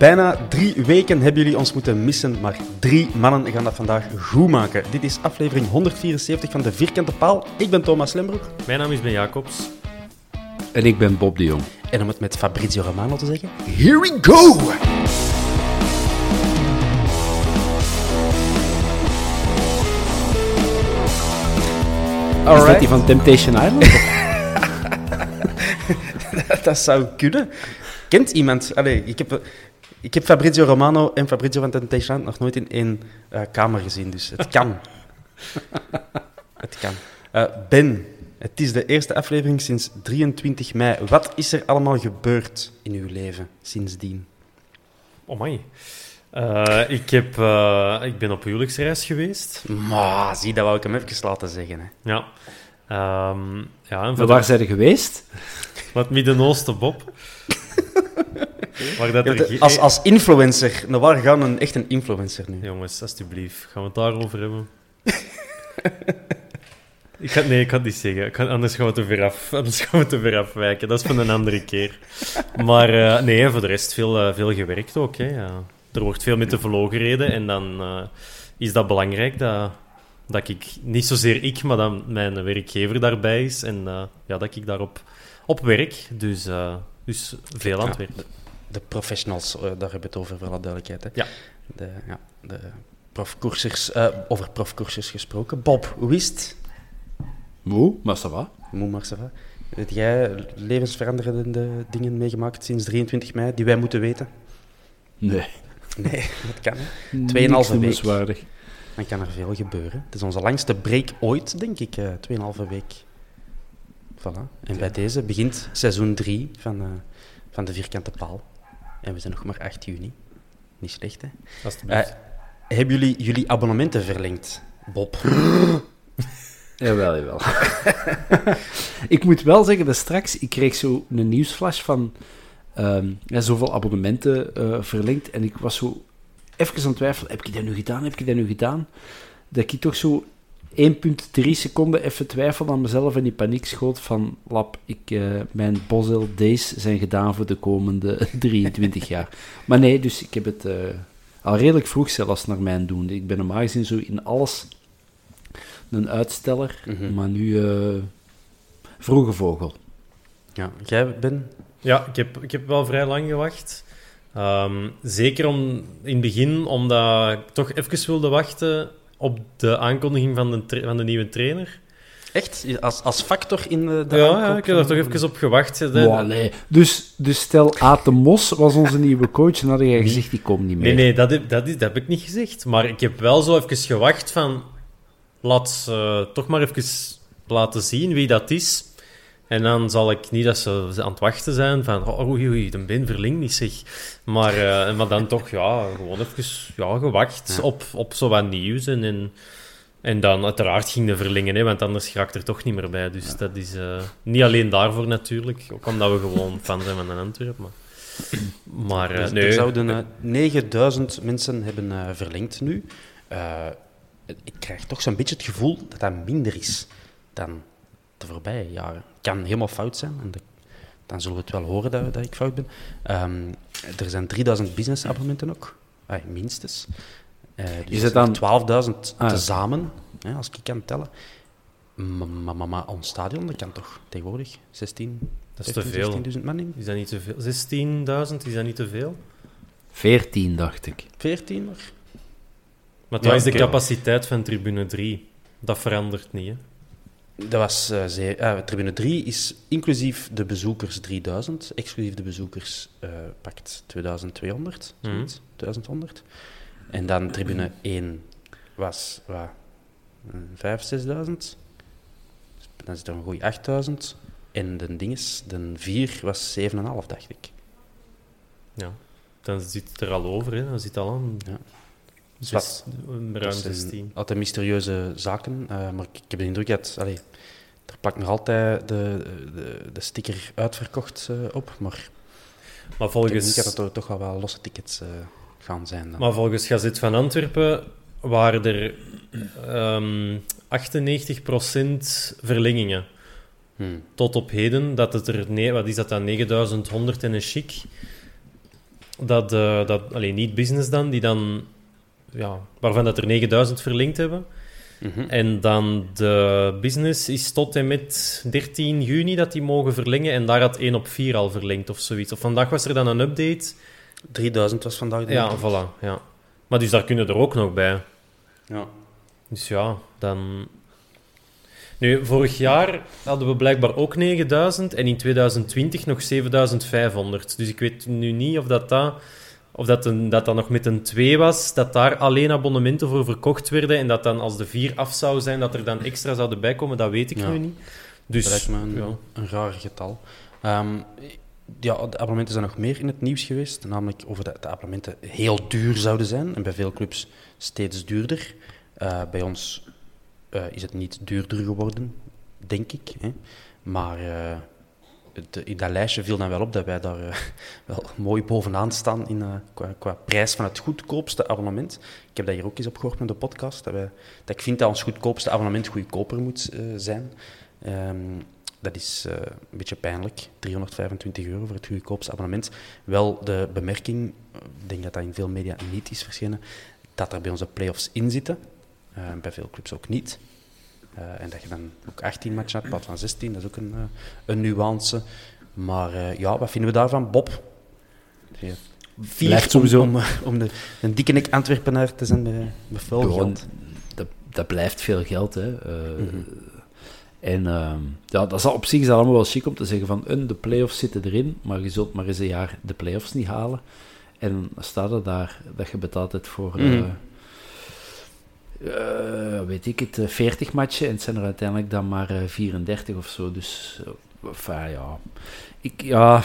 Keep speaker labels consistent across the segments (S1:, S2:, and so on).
S1: Bijna drie weken hebben jullie ons moeten missen, maar drie mannen gaan dat vandaag goed maken. Dit is aflevering 174 van de Vierkante Paal. Ik ben Thomas Lembroek.
S2: Mijn naam is Ben Jacobs.
S3: En ik ben Bob de Jong.
S1: En om het met Fabrizio Romano te zeggen...
S4: Here we go!
S3: Is dat die van Temptation Island?
S1: dat zou kunnen. Kent iemand... Allee, ik heb... Ik heb Fabrizio Romano en Fabrizio van Temptation nog nooit in één eh, kamer gezien, dus het kan. het kan. Eh, ben, het is de eerste aflevering sinds 23 mei. Wat is er allemaal gebeurd in uw leven sindsdien?
S2: Oh my. Eh, ik, heb, eh, ik ben op huwelijksreis geweest.
S1: Maar, zie, dat wou ik hem even laten zeggen. Hè.
S2: Ja. Ehm, ja en
S3: Maar
S2: voor
S3: waar zijn er geweest?
S2: wat Midden-Oosten, Bob. Waar dat er
S1: als, als influencer, nou, waar gaan een echt een influencer nu?
S2: Jongens, alsjeblieft. Gaan we het daarover hebben? ik ga, nee, ik kan het niet zeggen. Ik anders gaan we te ver af. Anders gaan we te ver afwijken. Dat is van een andere keer. Maar eh, nee, voor de rest veel, eh, veel gewerkt ook. Hè, ja. Er wordt veel met de vlog gereden. En dan eh, is dat belangrijk dat, dat ik, niet zozeer ik, maar dat mijn werkgever daarbij is. En ja, dat ik daarop op werk. Dus, dus veel aan het werk.
S1: De, professionals, eh, daar hebben we het over, voor alle duidelijkheid. Hè.
S2: Ja.
S1: De, ja, de profcursus, eh, over profcursus gesproken. Bob, hoe is het?
S3: Moe, maar ça va.
S1: Moe maar ça va. Heb jij levensveranderende dingen meegemaakt sinds 23 mei die wij moeten weten?
S3: Nee.
S1: Nee, dat kan. Tweeënhalve week. Dan kan er veel gebeuren. Het is onze langste break ooit, denk ik. eh tweeënhalve week. Voilà. En bij deze begint seizoen 3 van, eh, van de Vierkante Paal. En we zijn nog maar 8 juni. Niet slecht, hè?
S2: Alsjeblieft.
S1: Eh, hebben jullie jullie abonnementen verlengd, Bob?
S3: Jawel, jawel. ik moet wel zeggen dat straks, ik kreeg zo een nieuwsflash van ehm, ja, zoveel abonnementen eh, verlengd. En ik was zo even aan het twijfelen, heb ik dat nu gedaan, heb ik dat nu gedaan? Dat ik toch zo 1,3 seconden even twijfelde aan mezelf en die paniek schoot van, lap, ik, eh, mijn Bosel days zijn gedaan voor de komende 23 jaar. Maar nee, dus ik heb het eh, al redelijk vroeg zelfs naar mijn doen. Ik ben normaal gezien zo in alles een uitsteller,
S1: Mhm.
S3: maar nu eh, vroege vogel.
S1: Ja, jij Ben?
S2: Ja, ik heb, ik heb wel vrij lang gewacht. Ehm, zeker om, in het begin, omdat ik toch even wilde wachten op de aankondiging van de, tra- van de nieuwe trainer.
S1: Echt? Als, als factor in de, de
S2: Ja,
S1: aankoop
S2: ja, ik heb er toch even op gewacht. De-
S3: Wow, allee. dus, dus stel Aten Mos was onze nieuwe coach, dan had jij gezegd, die komt niet meer.
S2: Nee, nee, dat, heb- dat, is- dat heb ik niet gezegd. Maar ik heb wel zo even gewacht van... Laat ze toch maar even laten zien wie dat is. En dan zal ik niet dat ze aan het wachten zijn van... Oh, oei, oei, de Ben verlinkt niet, zeg. Maar, eh, maar dan toch, ja, gewoon even ja, gewacht
S1: Ja.
S2: op, op zo wat nieuws. En, en En dan uiteraard ging de verlengen, hè, want anders raakt er toch niet meer bij. Dus dat is eh, niet alleen daarvoor natuurlijk, ook omdat we gewoon fan zijn van een Antwerpen. Maar, maar eh,
S1: Dus
S2: nee,
S1: Er zouden eh, 9000 mensen hebben verlengd nu. Ik krijg toch zo'n beetje het gevoel dat dat minder is dan de voorbije jaren. kan helemaal fout zijn. En de- dan zullen we het wel horen dat, dat ik fout ben. Ehm, er zijn 3000 business abonnementen ook. Ah, minstens. Eh, dus
S3: Is het dan-
S1: 12.000
S3: Ah, ja.
S1: tezamen, hè, als ik kan tellen. Maar, maar, maar, maar ons stadion, dat kan toch tegenwoordig 16,
S2: Dat is te veel.
S1: 16.000 man in?
S2: is dat niet te veel? 16.000, is dat niet te veel?
S3: 14, dacht ik.
S1: 14 nog?
S2: Maar
S1: Ja,
S2: wat is de capaciteit van tribune 3? Dat verandert niet, hè?
S1: Dat was eh, zeer, eh, tribune 3 is inclusief de bezoekers 3000, exclusief de bezoekers eh, pakt 2200,
S2: Mhm.
S1: zoiets, 2100. En dan tribune 1 was wat, eh, 5, 6000. Dus dan zit er een goeie 8000. En de dinges, de 4 was 7,5, dacht ik.
S2: Ja. Dan zit het er al over, hè? Dan zit het al aan.
S1: Ja.
S2: Zes, ruim
S1: Dat zijn
S2: 16.
S1: altijd mysterieuze zaken, maar ik, ik heb de indruk dat... Allee, er plakt nog altijd de, de, de sticker uitverkocht eh, op, maar...
S2: Maar
S1: Ik denk
S2: volgens,
S1: dat er toch al wel losse tickets eh, gaan zijn. Dan.
S2: maar volgens Gazet van Antwerpen waren er ehm 98% verlengingen.
S1: Hmm.
S2: Tot op heden, dat het er... Nee, wat is dat dan? 9100 en een chic. Dat, eh, dat alleen niet business dan, die dan... Ja, waarvan dat er 9000 verlengd hebben.
S1: Mhm.
S2: En dan de business is tot en met 13 juni dat die mogen verlengen. En daar had 1 op 4 al verlengd of zoiets. Of vandaag was er dan een update.
S1: 3000 was vandaag de
S2: Ja, voilà. Ja. Maar dus daar kunnen er ook nog bij.
S1: Ja.
S2: Dus ja, dan... Nu, vorig jaar hadden we blijkbaar ook 9000 en in 2020 nog 7500. Dus ik weet nu niet of dat, dat, of dat, een, dat, dat nog met een 2 was, dat daar alleen abonnementen voor verkocht werden en dat dan als de 4 af zou zijn, dat er dan extra zouden bijkomen, dat weet ik
S1: Ja.
S2: nu niet. Dus,
S1: Dat lijkt me een,
S2: ja.
S1: een raar getal. Ehm, ja, de abonnementen zijn nog meer in het nieuws geweest. Namelijk over dat de abonnementen heel duur zouden zijn. En bij veel clubs steeds duurder. Eh, bij ons eh, is het niet duurder geworden, denk ik. Hè. Maar eh, in dat lijstje viel dan wel op dat wij daar eh, wel mooi bovenaan staan in, eh, qua, prijs van het goedkoopste abonnement. Ik heb dat hier ook eens opgehoord met de podcast. Dat, wij, dat ik vind dat ons goedkoopste abonnement goedkoper moet eh, zijn. Ehm, dat is eh, een beetje pijnlijk. 325 euro voor het goedkoopste abonnement. Wel de bemerking, eh, ik denk dat dat in veel media niet is verschenen, dat er bij onze play-offs in zitten. Eh, bij veel clubs ook niet. Eh, en dat je dan ook 18 matchen hebt, plaats van 16, dat is ook een, eh, een nuance. Maar eh, ja, wat vinden we daarvan? Bob? Ja. Vier
S3: Blijft sowieso-
S1: om, om, om de, een dikke nek Antwerpenaar te zijn veel
S3: Gewoon,
S1: geld.
S3: dat, dat blijft veel geld, hè.
S1: Mhm.
S3: En ehm, ja, dat is op zich is allemaal wel chic om te zeggen van, een, de play-offs zitten erin, maar je zult maar eens een jaar de play-offs niet halen. En dan staat er daar dat je betaalt het voor,
S1: Mhm.
S3: Eh, weet ik het, eh, 40 matchen en het zijn er uiteindelijk dan maar eh, 34 of zo. Dus, eh, enfin, ja... Ik, ja,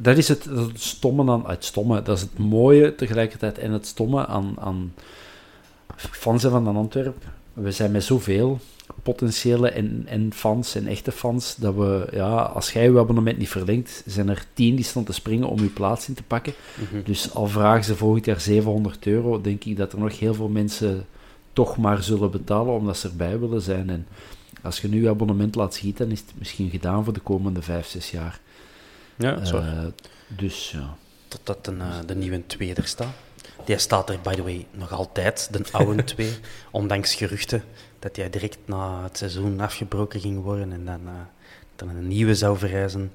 S3: dat is het, dat is het stomme aan... Het stomme, dat is het mooie tegelijkertijd en het stomme aan, aan fans van Antwerpen. We zijn met zoveel potentiële en, en fans en echte fans, dat we, ja, als jij je abonnement niet verlengt, zijn er tien die staan te springen om je plaats in te pakken.
S1: Mhm.
S3: Dus al vragen ze volgend jaar 700 euro, denk ik dat er nog heel veel mensen toch maar zullen betalen omdat ze erbij willen zijn. En als je nu je abonnement laat schieten, dan is het misschien gedaan voor de komende 5, 6 jaar.
S1: Ja, zo.
S3: Eh, dus ja.
S1: Totdat een, eh, de nieuwe twee er staat. Die staat er, by the way, nog altijd, de oude twee. ondanks geruchten dat hij direct na het seizoen afgebroken ging worden en dan, eh, er een nieuwe zou verrijzen.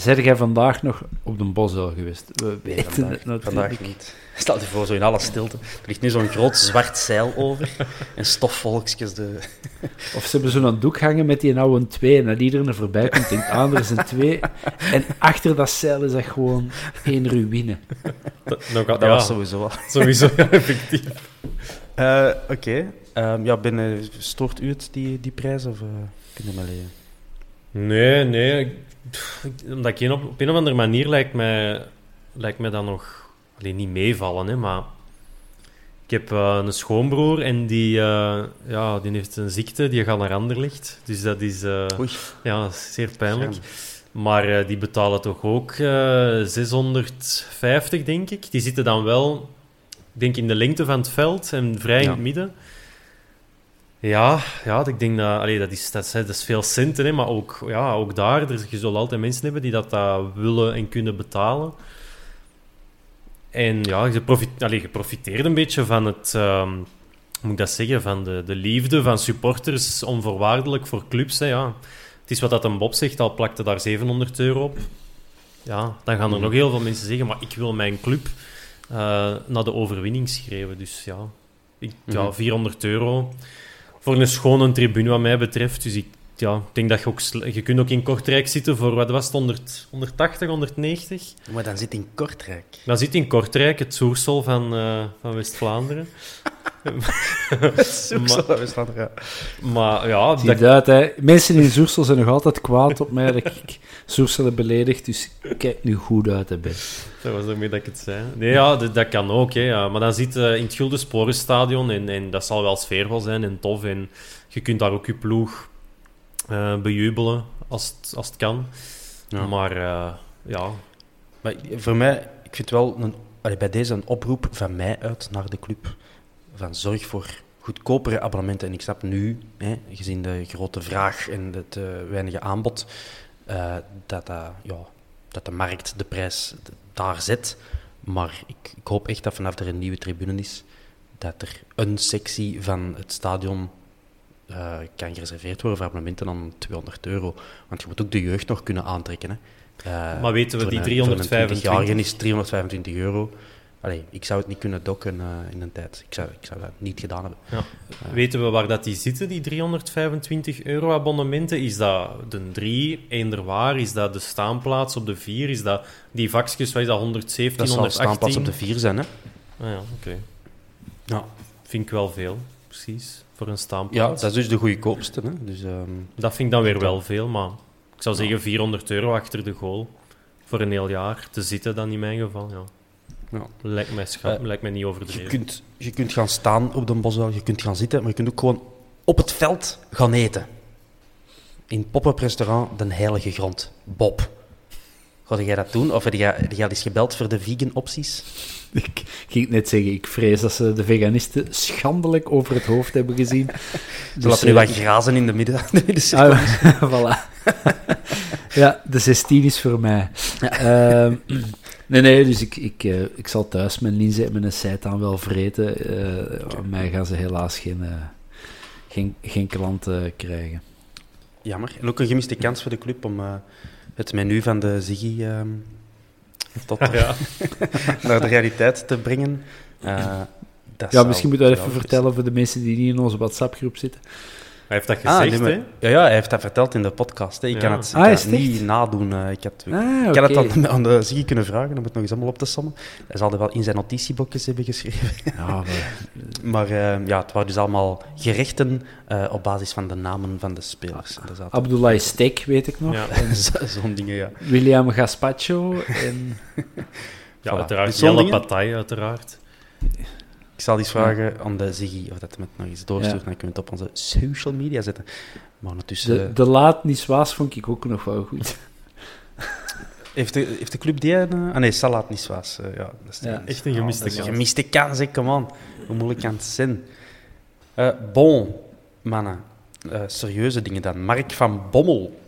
S3: Zijn jij vandaag nog op de Bosel geweest? We
S1: Nee,
S3: weten
S1: vandaag,
S3: het natuurlijk.
S1: vandaag niet. Stel je voor, zo in alle stilte. Er ligt nu zo'n groot zwart zeil over en stofvolkjes. De...
S3: Of ze hebben zo'n doek hangen met die oude twee en dat iedereen er voorbij komt denkt, ah, er is een twee. En achter dat zeil is dat gewoon één ruïne.
S2: Dat, ja,
S1: was sowieso al.
S2: sowieso ja, effectief.
S1: Eh, Oké. Ehm, ja, binnen, stoort u het, die, die prijs? Of uh, kun je maar leven?
S2: Nee, nee. Omdat ik een op, op een of andere manier lijkt mij, lijkt mij dat nog... Alleen niet meevallen, hè, maar... Ik heb eh, een schoonbroer en die, eh, ja, die heeft een ziekte, die gaat naar Anderlecht. Dus dat is eh, ja, zeer pijnlijk. Maar die betalen toch ook eh 650, denk ik. Die zitten dan wel, ik denk in de lengte van het veld en vrij in het midden. Ja, ja ik denk dat, allee, dat, is, dat, is, dat is veel centen, hè, maar ook, ja, ook daar, er, je zult altijd mensen hebben die dat, dat willen en kunnen betalen. En ja, je, profit, allee, je profiteert een beetje van het, ehm, moet ik dat zeggen, van de, de liefde van supporters, onvoorwaardelijk voor clubs. Hè, ja. Het is wat dat een Bob zegt, al plakte daar 700 euro op. Ja, dan gaan er nog heel veel mensen zeggen, maar ik wil mijn club eh, naar de overwinning schreeuwen. Dus ja, ik, ja 400 euro voor een schone tribune wat mij betreft. Dus ik, ja, ik denk dat je ook... Je kunt ook in Kortrijk zitten voor, wat was het, 100, 180, 1190?
S1: Maar dan zit in Kortrijk.
S2: Dan zit in Kortrijk het soersel van, eh, van West-Vlaanderen.
S1: Is dat, ja.
S2: Maar ja,
S3: Zie
S2: dat,
S3: uit, hè. Mensen in Zoersel zijn nog altijd kwaad op mij dat ik Zoersel heb beledigd, dus kijk nu goed uit, hè, Ben.
S2: dat was ermee dat ik het zei. Nee, ja, dat, dat kan ook. Hè, ja. Maar dan zit je in het Gulden Sporenstadion en, en dat zal wel sfeervol zijn en tof. En je kunt daar ook je ploeg eh, bejubelen als het, als het kan.
S1: Ja.
S2: Maar eh, ja,
S1: Maar voor mij, ik vind wel een, allee, bij deze een oproep van mij uit naar de club. Van zorg voor goedkopere abonnementen. En ik snap nu, hè, gezien de grote vraag en het eh, weinige aanbod, dat, ja, dat de markt de prijs daar zet. Maar ik, ik hoop echt dat vanaf er een nieuwe tribune is, dat er een sectie van het stadion eh, kan gereserveerd worden voor abonnementen aan 200 euro. Want je moet ook de jeugd nog kunnen aantrekken. Hè. Eh,
S2: Maar weten we
S1: voor
S2: die
S1: een- voor een
S2: 325?
S1: 20-jarige is 325 euro. Allee, ik zou het niet kunnen dokken eh, in een tijd. Ik zou, ik zou dat niet gedaan hebben.
S2: Ja. Weten we waar dat die zitten, die 325 euro abonnementen? Is dat de 3, eender waar? Is dat de staanplaats op de 4? Is dat die vakjes, wat is dat, 117,
S1: Dat zal
S2: 118?
S1: staanplaats op de 4 zijn, hè?
S2: Ah ja, oké.
S1: Ja.
S2: Vind ik wel veel, precies, voor een
S1: Ja,
S2: staanplaats.
S1: dat is dus de goedkoopste. Hè? Dus, ehm,
S2: Dat vind ik dan weer wel veel, maar ik zou zeggen 400 euro achter de goal voor een heel jaar te zitten dan in mijn geval. Ja.
S1: ja.
S2: Lijkt, mij scha-
S1: Eh,
S2: lijkt mij niet
S1: Je,
S2: overdreven.
S1: kunt, je kunt gaan staan op de boswel, je kunt gaan zitten, maar je kunt ook gewoon op het veld gaan eten. In het pop-up restaurant De Heilige Grond. Bob. Ga jij dat doen? Of heb jij, heb jij al eens gebeld voor de vegan opties?
S3: Ik ging net zeggen, ik vrees dat ze de veganisten schandelijk over het hoofd hebben gezien.
S1: Ze laten nu
S3: eh,
S1: wat grazen in de midden. de middencirkel.
S3: Ah, voilà. ja, de 16 is voor mij. Ehm, nee, nee, dus ik, ik, eh, ik zal thuis mijn linzen en mijn seitaan wel vreten. Eh aan mij gaan ze helaas geen, geen, geen klanten krijgen.
S1: Jammer. En ook een gemiste kans voor de club om het menu van de Ziggy ehm, tot,
S2: Ja.
S1: naar de realiteit te brengen. Eh, dat
S3: Ja, misschien moeten we dat even vertellen voor de mensen die niet in onze WhatsApp-groep zitten.
S2: Hij heeft dat
S1: Ah,
S2: gezegd, hè?
S1: ja, ja, hij heeft dat verteld in de podcast. Hè. Ik
S2: Ja.
S1: kan het, ik
S3: Ah,
S1: kan het niet nadoen. eh. ik had,
S3: Ah,
S1: ik had
S3: oké.
S1: het aan, aan de Ziggy kunnen vragen om het nog eens allemaal op te sommen. Hij zal er wel in zijn notitieboekjes hebben geschreven.
S3: Ja, maar-
S1: Maar eh, ja, het waren dus allemaal gerechten eh, op basis van de namen van de spelers. Zaten
S3: Abdoulaye Steak, weet ik nog.
S2: Ja.
S3: En
S1: zo'n dingen, ja.
S3: William Gaspacho. En...
S2: Ja,
S1: Voilà.
S2: uiteraard.
S1: Dus
S2: Jelle. Partij, uiteraard.
S1: Ik zal eens vragen aan de Ziggy of dat met nog eens doorstuurt.
S3: Ja.
S1: Dan kunnen we het op onze social media zetten. Maar ondertussen...
S3: De, de laat Niçoise vond ik ook nog wel goed.
S1: Heeft de, heeft de club die een... eh, Ah nee, Salat Niswas. eh ja, dat is
S3: Ja.
S2: Echt een gemiste kans.
S1: gemiste kans, hè, come on. Hoe moeilijk kan het zijn? Eh, bon, mannen. Serieuze dingen dan. Mark van Bommel,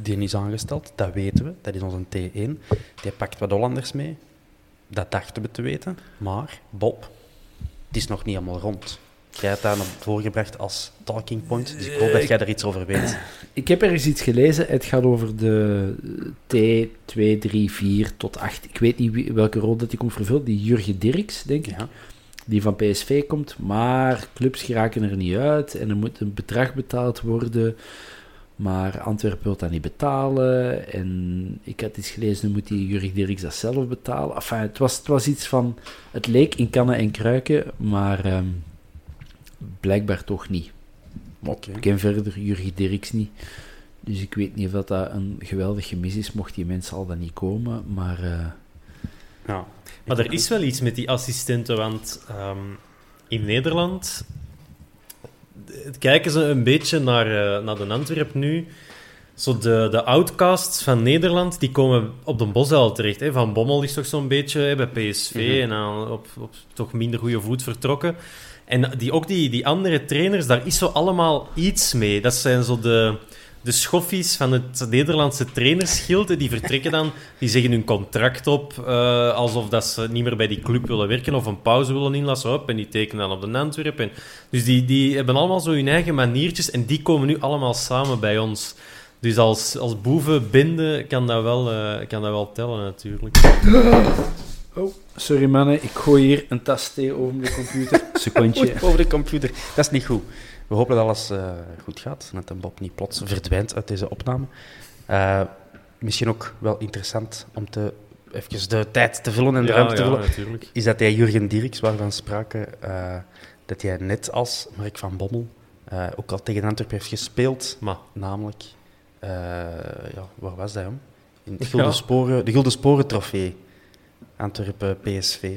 S1: die is aangesteld, dat weten we. Dat is onze T1. Die pakt wat Hollanders mee. Dat dachten we te weten. Maar, Bob, het is nog niet helemaal rond. Jij hebt dat naar voorgebracht als talking point, dus ik hoop dat jij er iets over weet.
S3: Ik heb ergens iets gelezen. Het gaat over de T2, 3, 4 tot 8. Ik weet niet welke rol dat die komt vervullen. Die Jurgen Dirks, denk ik.
S1: Ja.
S3: Die van PSV komt. Maar clubs geraken er niet uit. En er moet een bedrag betaald worden. Maar Antwerpen wil dat niet betalen. En ik had iets gelezen, nu moet die Jurgen Dirks dat zelf betalen. Enfin, het was, het was iets van... Het leek in kannen en kruiken, maar ehm, blijkbaar toch niet.
S1: Oké.
S3: Ik ken verder Jurgen Dirks niet. Dus ik weet niet of dat, dat een geweldig gemis is, mocht die mensen al dan niet komen. Maar eh,
S1: Ja.
S2: Maar er is wel iets met die assistenten, want ehm, in Nederland kijken ze een beetje naar, eh, naar de Antwerp nu. Zo de, de outcasts van Nederland, die komen op de Bosuil terecht. Hè. Van Bommel is toch zo'n beetje hè, bij PSV en dan op, op toch minder goede voet vertrokken. En die, ook die, die andere trainers, daar is zo allemaal iets mee. Dat zijn zo de, de schoffies van het Nederlandse trainerschild. hè, Die vertrekken dan, die zeggen hun contract op, eh, alsof dat ze niet meer bij die club willen werken of een pauze willen inlassen. Op, en die tekenen dan op de Antwerp. En, dus die, die hebben allemaal zo hun eigen maniertjes en die komen nu allemaal samen bij ons. Dus als, als boevenbinde kan dat, wel, eh, kan dat wel tellen, natuurlijk.
S3: Oh, sorry mannen, ik gooi hier een tas thee over de computer. Secondje.
S1: Over de computer. Dat is niet goed. We hopen dat alles eh, goed gaat. Dat een Bob niet plots verdwijnt uit deze opname. Eh, misschien ook wel interessant om te, even de tijd te vullen en de
S2: Ja,
S1: ruimte te
S2: ja,
S1: vullen.
S2: natuurlijk.
S1: Is dat hij Jurgen Dirks, waarvan we spraken, eh, dat hij net als Mark van Bommel ook al tegen Antwerpen heeft gespeeld.
S2: Maar
S1: Namelijk, ja, waar was dat om? In het Gulden
S2: Ja.
S1: Sporen, de Gulden Sporen trofee. Antwerpen PSV.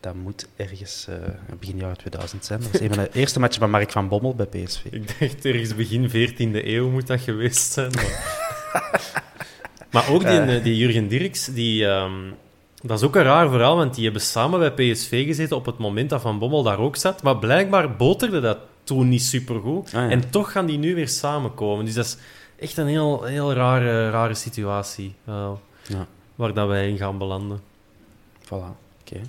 S1: Dat moet ergens eh, begin jaar 2000 zijn. Dat is een van de eerste matchen van Mark van Bommel bij PSV.
S2: Ik dacht ergens begin 14e eeuw moet dat geweest zijn. Maar, maar ook die,
S1: Eh.
S2: eh, die Jurgen Dirks, die, ehm, dat is ook een raar verhaal, want die hebben samen bij PSV gezeten op het moment dat Van Bommel daar ook zat. Maar blijkbaar boterde dat toen niet supergoed.
S1: Ah, ja.
S2: En toch gaan die nu weer samenkomen. Dus dat is echt een heel, heel rare, rare situatie
S1: Ja,
S2: waar dat wij in gaan belanden.
S1: voilà. Oké.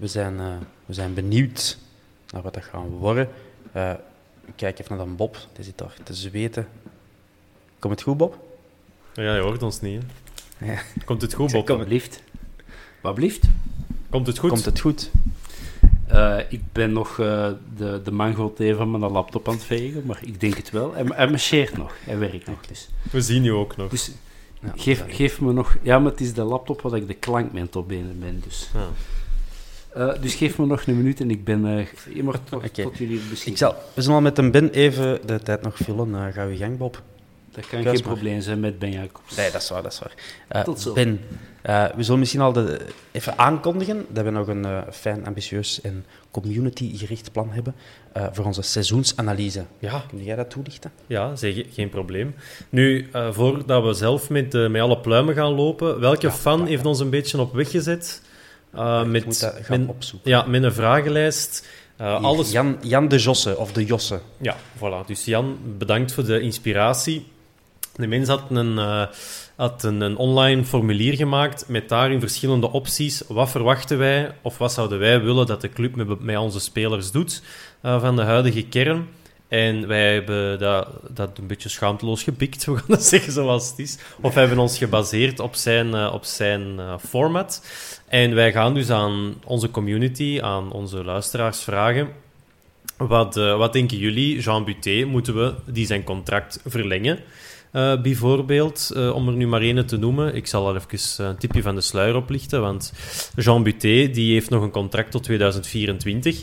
S1: We, zijn, eh, we zijn benieuwd naar wat dat gaan worden. Eh, ik kijk even naar dan Bob. Die zit daar te zweten. Komt het goed, Bob?
S2: Ja, je hoort ons niet. Hè?
S1: Ja.
S2: Komt het goed, Bob?
S3: Wat blieft. Wat blieft?
S2: Komt het goed?
S1: Komt het goed?
S3: Eh, ik ben nog eh, de, de mango thee van mijn laptop aan het vegen, maar ik denk het wel. Hij, hij marcheert nog, hij werkt nog. Dus,
S2: We zien je ook nog.
S3: dus
S1: Ja,
S3: geef, geef me nog... Ja, maar het is de laptop waar ik de klankment op benen ben, dus...
S2: Ja.
S3: Eh, dus geef me nog een minuut en ik ben eh, immer tot, tot jullie beschikking.
S1: Ik zal, we zullen al met een Ben even de tijd nog vullen. Eh ga je gang, Bob.
S3: Dat kan
S1: Kruis
S3: geen
S1: maar.
S3: probleem zijn met Ben Jacobs.
S1: Nee, dat is waar, dat is waar. Eh,
S3: Tot zo.
S1: Ben, eh, we zullen misschien al de, even aankondigen dat we nog een eh, fijn, ambitieus en community-gericht plan hebben eh, voor onze seizoensanalyse.
S2: Ja,
S1: Kun jij dat toelichten?
S2: Ja, zeg, geen probleem. Nu, eh, voordat we zelf met, met alle pluimen gaan lopen, welke
S1: Ja,
S2: fan
S1: ja, ja.
S2: heeft ons een beetje op weg gezet? Eh, met,
S1: moet dat gaan
S2: met-
S1: opzoeken.
S2: Ja, met een vragenlijst. Eh,
S1: Hier,
S2: alles...
S1: Jan, Jan de Josse, of de Josse.
S2: Ja, voilà. Dus Jan, bedankt voor de inspiratie. De mens had een, eh, had een, een online formulier gemaakt met daarin verschillende opties. Wat verwachten wij of wat zouden wij willen dat de club met, met onze spelers doet van de huidige kern? En wij hebben dat, dat een beetje schaamteloos gepikt, we gaan dat zeggen zoals het is. Of hebben ons gebaseerd op zijn, eh, op zijn eh, format. En wij gaan dus aan onze community, aan onze luisteraars vragen wat, eh, wat denken jullie? Jean Buté, moeten we die zijn contract verlengen? Bijvoorbeeld, om er nu maar één te noemen. Ik zal al even een tipje van de sluier oplichten, want Jean Buté die heeft nog een contract tot 2024.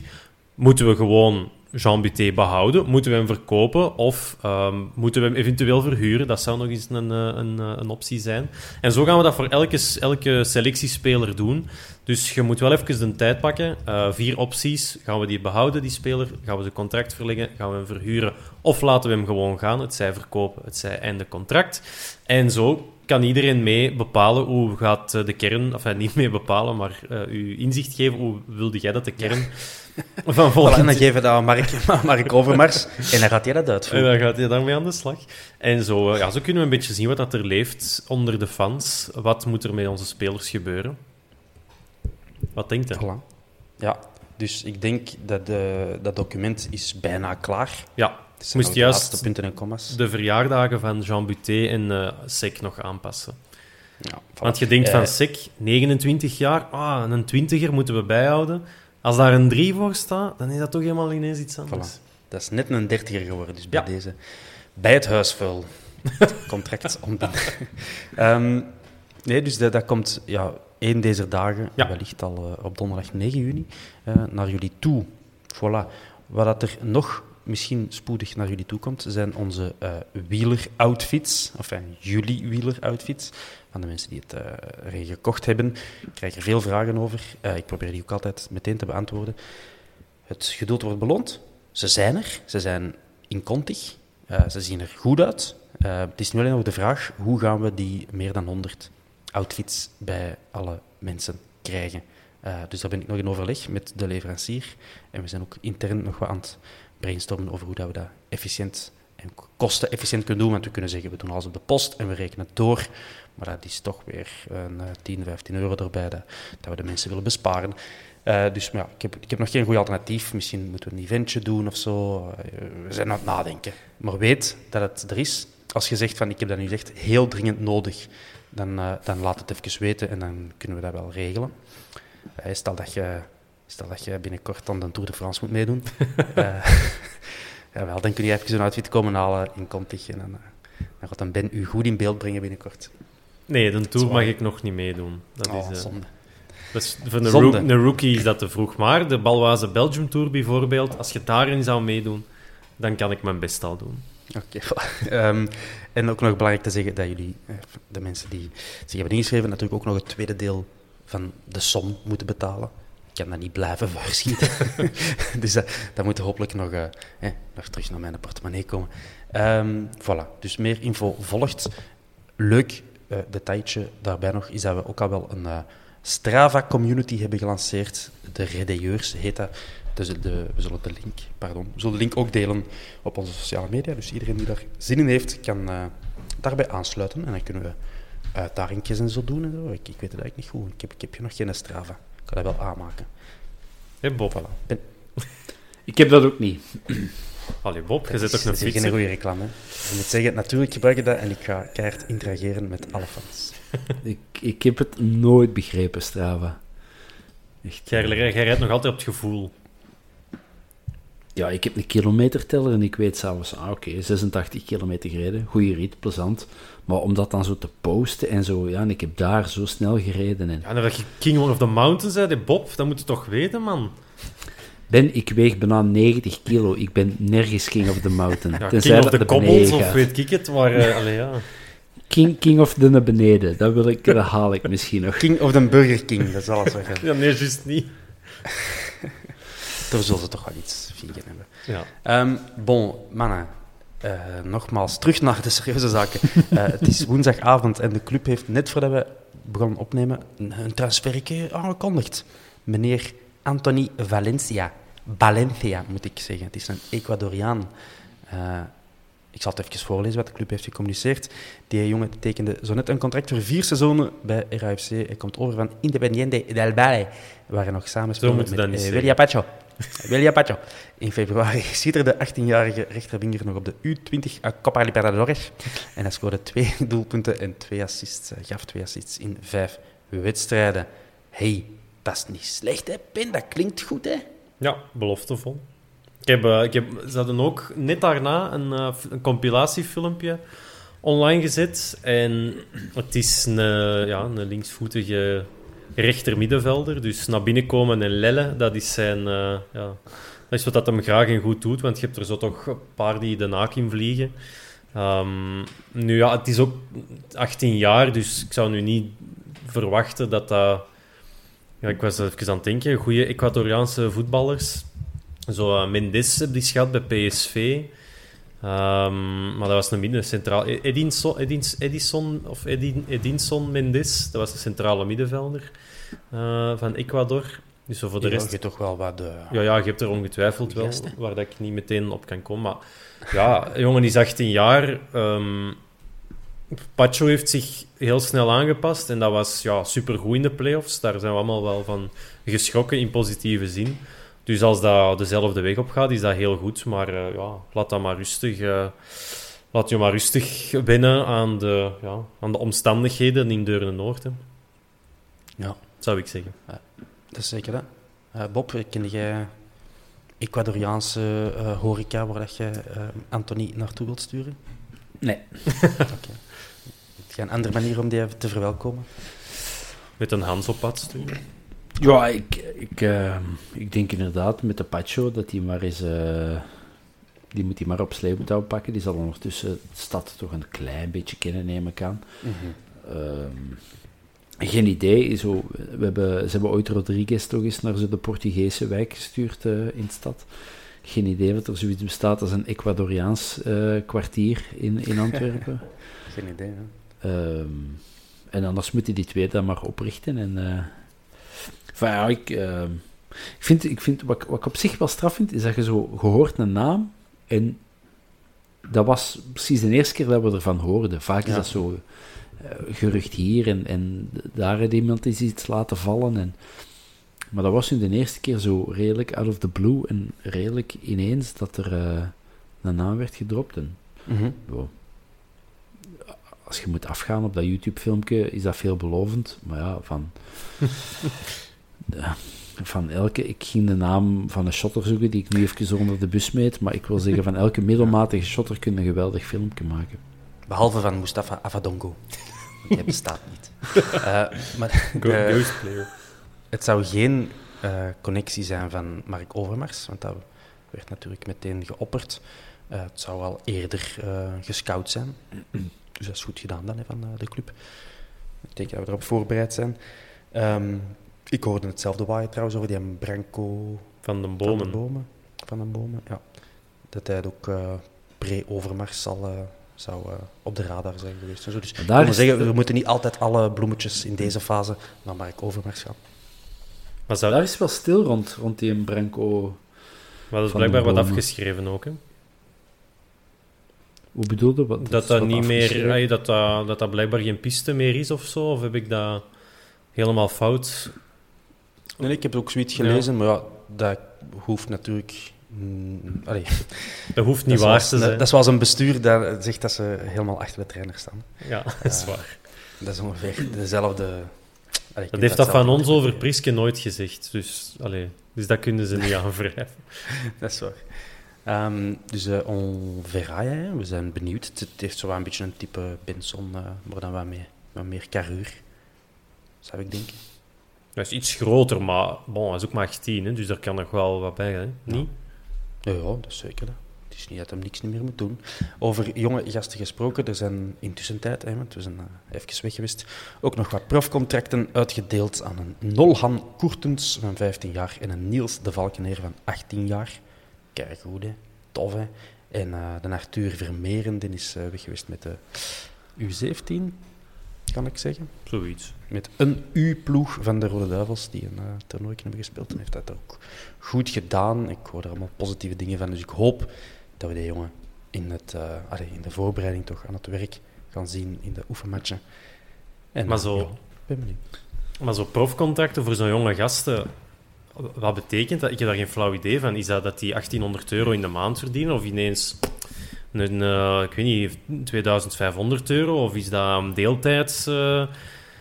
S2: Moeten we gewoon Jean Buté behouden? Moeten we hem verkopen? Of ehm, moeten we hem eventueel verhuren? Dat zou nog eens een, eh, een, eh, een optie zijn. En zo gaan we dat voor elke, elke selectiespeler doen. Dus je moet wel even de tijd pakken. Eh, vier opties. Gaan we die behouden, die speler? Gaan we zijn contract verlengen? Gaan we hem verhuren? Of laten we hem gewoon gaan? Het zij verkopen, het zij einde contract. En zo kan iedereen mee bepalen hoe gaat de kern... Of niet mee bepalen, maar eh uw inzicht geven. Hoe wilde jij dat de kern van
S1: Voilà,
S2: volgend
S1: en dan geven we dat aan Mark, Mark Overmars. En dan gaat hij dat
S2: en
S1: uitvoeren.
S2: dan gaat hij daarmee aan de slag. En zo, eh, ja, zo kunnen we een beetje zien wat dat er leeft onder de fans. Wat moet er met onze spelers gebeuren? Wat denkt?
S1: Voilà. Ja, dus ik denk dat de, dat document is bijna klaar.
S2: Ja, moest
S1: de
S2: juist
S1: punten en commas.
S2: de verjaardagen van Jean Buté en eh Sek nog aanpassen.
S1: Ja, voilà.
S2: Want je denkt
S1: Eh,
S2: van Sek, 29 jaar, ah, een twintiger moeten we bijhouden. Als daar een 3 voor staat, dan is dat toch helemaal ineens iets anders.
S1: Voilà. Dat is net een dertiger geworden, dus bij
S2: Ja.
S1: deze. Bij het huisvuil. Contract ontbinden. Ehm, nee, dus dat, dat komt ja, één deze dagen,
S2: Ja.
S1: wellicht al eh, op donderdag 9 juni, eh, naar jullie toe. Voilà. Wat dat er nog misschien spoedig naar jullie toe komt, zijn onze eh wieler-outfits. Enfin, jullie wieler-outfits. Van de mensen die het erin gekocht hebben. Ik krijg er veel vragen over. Eh, ik probeer die ook altijd meteen te beantwoorden. het geduld wordt beloond. Ze zijn er, ze zijn incontig, uh, ze zien er goed uit. Uh, het is nu alleen nog de vraag, hoe gaan we die meer dan 100 outfits bij alle mensen krijgen? Uh, dus daar ben ik nog in overleg met de leverancier. En we zijn ook intern nog wat aan het brainstormen over hoe dat we dat efficiënt en kostenefficiënt kunnen doen. Want we kunnen zeggen, we doen alles op de post en we rekenen het door. Maar dat is toch weer een 10, 15 euro erbij dat, dat we de mensen willen besparen. Uh, dus ja, ik heb, ik heb nog geen goed alternatief. Misschien moeten we een eventje doen of zo. We zijn aan het nadenken. Maar weet dat het er is. Als je zegt van ik heb dat nu echt heel dringend nodig, dan, dan laat het even weten en dan kunnen we dat wel regelen. stel, dat je, stel dat je binnenkort aan de Tour de France moet meedoen. ja, wel, dan kun je even zo'n outfit komen halen in Contig en dan, dan gaat een Ben u goed in beeld brengen binnenkort.
S2: Nee, de Tour mag ik nog niet meedoen. Dat
S1: oh,
S2: is,
S1: zonde.
S2: Dus voor een, rook, een, rookie is dat te vroeg. Maar de Balwaze Belgium Tour bijvoorbeeld, als je daarin zou meedoen, dan kan ik mijn best al doen.
S1: Oké. Okay. um, en ook nog belangrijk te zeggen dat jullie, de mensen die zich hebben ingeschreven, natuurlijk ook nog het tweede deel van de som moeten betalen. Kan dat niet blijven voorschieten. dus dat, moet hopelijk nog, eh, nog terug naar mijn portemonnee komen. Um, voilà. Dus meer info volgt. Leuk uh, detailtje daarbij nog is dat we ook al wel een... Uh, Strava Community hebben gelanceerd. De Redeyeurs heet dat. Dus de, we, zullen de link, pardon, zullen de link ook delen op onze sociale media. Dus iedereen die daar zin in heeft, kan daarbij aansluiten. En dan kunnen we uitdagingjes en zo doen. En zo. Ik, ik weet het eigenlijk niet goed. Ik heb, ik heb nog geen Strava. Ik kan dat wel aanmaken.
S2: Hé, Bob.
S1: Voilà. Ben...
S3: Ik heb dat ook niet.
S2: Allee, Bob, je zit ook een
S1: fietser. Dat is geen goede reclame. Je moet zeggen, natuurlijk gebruik ik dat en ik ga keihard interageren met alle fans.
S3: ik, ik heb het nooit begrepen, Strava.
S2: Echt. Jij, jij rijdt nog altijd op het gevoel.
S3: Ja, ik heb een kilometerteller en ik weet s'avonds, ah, oké, 86 kilometer gereden, goede rit, plezant. Maar om dat dan zo te posten en zo, ja, en ik heb daar zo snel gereden. En...
S2: Ja, en dat je King of the Mountains zei, Bob, dat moet je toch weten, man.
S3: Ben, ik weeg bijna 90 kilo. Ik ben nergens King of the Mountain.
S2: Ja, King of the Cobbles, of weet ik het, maar... Uh, allee, ja.
S3: King, King of the naar beneden, dat, wil ik, dat haal ik misschien nog.
S1: King of the Burger King, dat zal het zeggen.
S2: ja, nee, juist niet.
S1: Daar zullen ze toch wel iets vegan hebben.
S2: Ja.
S1: Um, bon, mannen. Uh, nogmaals, terug naar de serieuze zaken. Uh, het is woensdagavond en de club heeft net voordat we begonnen opnemen een transferje aangekondigd. Meneer Anthony Valencia. Valencia, moet ik zeggen. Het is een Ecuadoriaan. Uh, ik zal het even voorlezen wat de club heeft gecommuniceerd. Die jongen tekende zo net een contract voor vier seizoenen bij RAFC. Hij komt over van Independiente del Valle, waar hij nog samen speelde met uh, William William Pacho. In februari ziet er de 18-jarige rechtervinger nog op de U20 Copa Libertadores. En hij scoorde twee doelpunten en twee assists, gaf twee assists in vijf wedstrijden. Hey, dat is niet slecht, hè, Pin? Dat klinkt goed, hè?
S2: Ja, beloftevol. Ik heb, uh, ik heb, ze hadden ook net daarna een, uh, een compilatiefilmpje online gezet. En het is een, ja, een linksvoetige rechtermiddenvelder. Dus naar binnen komen en lellen, dat is zijn... Uh, ja, dat is wat dat hem graag en goed doet, want je hebt er zo toch een paar die de naak in vliegen. Um, nu ja, het is ook 18 jaar, dus ik zou nu niet verwachten dat dat ja, ik was even aan het denken. Goede Ecuadoriaanse voetballers. Zo uh, Mendes heb die gehad bij PSV. Um, ehm, maar dat was een midden centraal. Edinson, Edinson, Edison of Edin, Edinson Mendes, dat was de centrale middenvelder uh, van Ecuador. Dus voor de rest...
S1: je toch wel wat... De...
S2: Ja, ja, je hebt er ongetwijfeld wel, waar dat ik niet meteen op kan komen. Maar ja, jongen is 18 jaar. Um, Pacho heeft zich heel snel aangepast en dat was ja, supergoed in de playoffs. Daar zijn we allemaal wel van geschrokken in positieve zin. Dus als dat dezelfde weg op gaat, is dat heel goed. Maar uh, ja, laat dat maar rustig. Uh, laat je maar rustig wennen aan de, ja, aan de omstandigheden in Deurne-Noord.
S1: Ja.
S2: Zou ik zeggen.
S1: Ja, dat is zeker dat. Uh, Bob, ken jij Ecuadoriaanse horeca waar dat je Anthony naartoe wilt sturen?
S3: Nee.
S1: okay een andere manier om die te verwelkomen?
S2: Met een Hans op pad sturen?
S3: Ja, ik, ik, uh, ik denk inderdaad met de Pacho dat hij maar eens... Uh, die moet hij maar op sleeptouw pakken. Die zal ondertussen de stad toch een klein beetje kennen, neem ik aan. Mm -hmm. uh, Geen idee. Zo, we hebben, ze hebben ooit Rodriguez toch eens naar zo de Portugese wijk gestuurd eh, in de stad. Geen idee dat er zoiets bestaat als een Ecuadoriaans eh, kwartier in, in Antwerpen.
S1: Geen idee, hè.
S3: Ehm, en anders moeten die twee dat maar oprichten. En, van, ja, ik, ehm, ik vind, ik vind wat, ik- wat ik op zich wel straf vind, is dat je zo gehoord een naam en dat was precies de eerste keer dat we ervan hoorden. Vaak is
S1: Ja.
S3: dat zo eh, gerucht hier en, en daar heeft iemand iets laten vallen. En, maar dat was nu de eerste keer zo redelijk out of the blue en redelijk ineens dat er eh, een naam werd gedropt. En,
S1: Mhm.
S3: Wow. Als je moet afgaan op dat YouTube-filmpje, is dat veelbelovend. Maar ja, van... Ja, van elke... Ik ging de naam van een shotter zoeken die ik nu even onder de bus meet. Maar ik wil zeggen, van elke middelmatige shotter kun je een geweldig filmpje maken.
S1: Behalve van Mustafa Avadongo. Hij bestaat niet. Eh, maar eh,
S2: player.
S1: het zou geen eh, connectie zijn van Mark Overmars, want dat werd natuurlijk meteen geopperd. Eh, het zou al eerder eh, gescout zijn. Dus dat is goed gedaan dan hè, van eh, de club. Ik denk dat we erop voorbereid zijn. Ehm, ik hoorde hetzelfde waaien trouwens over die Branco
S2: Van de
S1: van
S2: bomen.
S1: de bomen. Van de bomen, ja. Dat hij ook eh, pre-Overmars zal, eh, zou eh, op de radar zijn geweest. En zo. Dus
S3: daar is
S1: zeggen,
S3: de-
S1: we moeten niet altijd alle bloemetjes in deze fase naar Mark Overmars gaan.
S2: Maar zou,
S3: Daar is wel stil rond, rond die Branco.
S2: maar dat is
S3: van
S2: blijkbaar wat afgeschreven ook, hè.
S3: Hoe bedoelde wat?
S2: Dat dat
S3: wat
S2: niet meer... ay, dat, dat, dat dat blijkbaar geen piste meer is of zo, of heb ik dat helemaal fout?
S1: Nee, ik heb ook zoiets
S2: Ja.
S1: gelezen, maar ja, dat hoeft natuurlijk... mm, allee,
S2: Dat hoeft niet waar te zijn.
S1: dat is zoals een bestuur dat zegt dat ze helemaal achter de trainer staan.
S2: Ja, dat is waar.
S1: Dat is ongeveer dezelfde... allee,
S2: Dat heeft dat van ons over. Priske nooit gezegd. Dus, allee, dus dat kunnen ze niet aanwrijven.
S1: Dat is waar. Ehm, dus eh on verra, hè. we zijn benieuwd. Het, het heeft zo wel een beetje een type Benson, eh, maar dan wat meer, wat meer zou ik denken.
S2: Dat is iets groter, maar bon, hij is ook maar 18, hè, dus daar kan nog wel wat bij, hè? Niet?
S1: Ja, ja, dat is zeker. hè. Het is niet dat hij niks meer moet doen. Over jonge gasten gesproken, er zijn intussen tijd, we zijn eh, even weg geweest, ook nog wat profcontracten uitgedeeld aan een Nolhan Koertens van 15 jaar en een Niels de Valkeneer van 18 jaar. Kijk goed. Tof. En eh, de Arthur Vermeeren, die is eh, weg geweest met de U17, kan ik zeggen.
S2: Zoiets.
S1: Met een U-ploeg van de Rode Duivels, die een uh, toernooi hebben gespeeld. En heeft dat ook goed gedaan. Ik hoor er allemaal positieve dingen van. Dus ik hoop dat we die jongen in, het, eh, allee, in de voorbereiding toch aan het werk gaan zien in de oefenmatchen. En,
S2: Maar
S1: eh,
S2: zo-
S1: ja, ik ben benieuwd.
S2: Maar zo profcontracten voor zo'n jonge gasten, wat betekent dat? Ik heb daar geen flauw idee van. Is dat dat die 1800 euro in de maand verdienen? Of ineens een, eh, ik weet niet, 2500 euro? Of is dat een deeltijds... eh,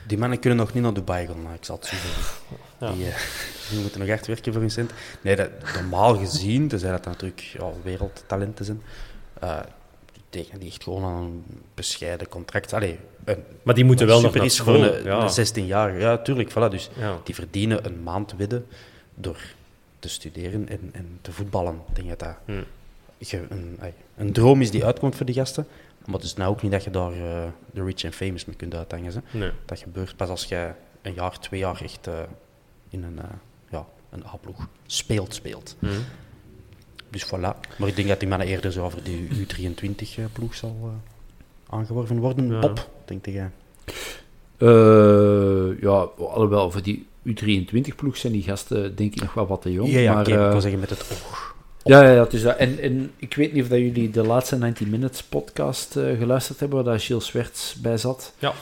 S1: Die mannen kunnen nog niet naar Dubai gaan, maar ik zal het zo zeggen.
S2: Ja.
S1: Die, eh, die moeten nog echt werken voor hun cent. Nee, dat, normaal gezien, tenzij dat natuurlijk ja, wereldtalenten zijn, die tekenen die echt gewoon aan een bescheiden contract. Allee, een,
S2: maar die moeten wel nog naar
S1: is gewoon een,
S2: ja.
S1: een 16 jaar. Ja, tuurlijk. Voilà, dus
S2: Ja.
S1: die verdienen een maand widden door te studeren en, en te voetballen. Denk dat dat
S2: Hm.
S1: Ge- een, een droom is die uitkomt voor die gasten. Maar het is nou ook niet dat je daar eh, de rich and famous mee kunt uithangen. Hè.
S2: Nee.
S1: Dat gebeurt pas als je een jaar, twee jaar echt eh, in een, eh, ja, een A-ploeg speelt, speelt.
S2: Hm.
S1: Dus voilà. Maar ik denk dat die mannen eerder zo over de U23-ploeg zal eh, aangeworven worden.
S2: Ja.
S1: Bob, denk jij?
S3: Eh, ja, alhoewel, voor die U23-ploeg zijn die gasten denk ik nog wel wat te jong.
S1: ja, ja
S3: maar,
S1: ik wil zeggen met het oog.
S3: Ja, ja, ja, het is dat. En, en ik weet niet of dat jullie de laatste 90 Minutes podcast eh, geluisterd hebben, waar dat Gilles Swerts bij zat.
S2: Ja.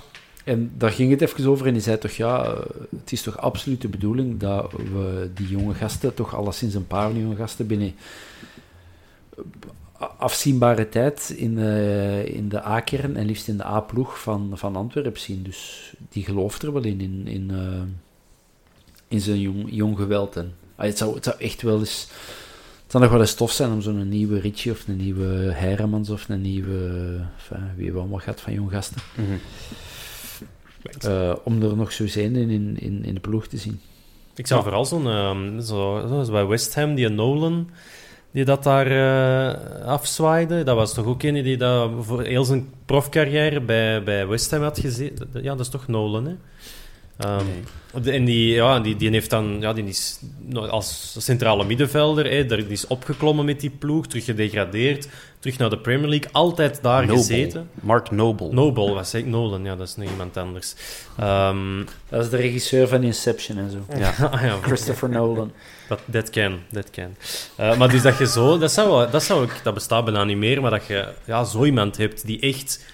S3: En daar ging het even over en die zei toch, ja, het is toch absoluut de bedoeling dat we die jonge gasten, toch alleszins een paar jonge gasten binnen afzienbare tijd in, eh, in de A-kern en liefst in de A-ploeg van, van Antwerpen zien. Dus die gelooft er wel in, in, in, eh, in zijn jong, jong geweld. En, ah, het, zou, het zou echt wel eens... Het zou nog wel eens tof zijn om zo'n nieuwe Ritchie of een nieuwe Heiremans of een nieuwe... Enfin, wie we allemaal gaat van jong gasten.
S1: Mhm.
S3: eh, om er nog zo zijn in, in, in, in de ploeg te zien.
S2: Ik zou vooral zo'n, ehm, zo, zoals bij West Ham, die Nolan, die dat daar eh, afzwaaide. Dat was toch ook een die dat voor heel zijn profcarrière bij, bij West Ham had gezeten. Ja, dat is toch Nolan, hè? Ehm, En die, ja, die, die heeft dan, ja, die is als centrale middenvelder, hè, die is opgeklommen met die ploeg, terug gedegradeerd, terug naar de Premier League, altijd daar
S1: Noble.
S2: gezeten.
S1: Mark Noble.
S2: Noble, wat zeg ik? Nolan, ja, dat is nog iemand anders. Ehm,
S3: Dat is de regisseur van Inception en zo.
S1: Ja.
S2: ah, ja,
S3: Christopher Nolan.
S2: Dat that can, that can. Eh, maar dus dat je zo, dat zou, dat zou ik, dat bestaat bijna niet meer, maar dat je ja, zo iemand hebt die echt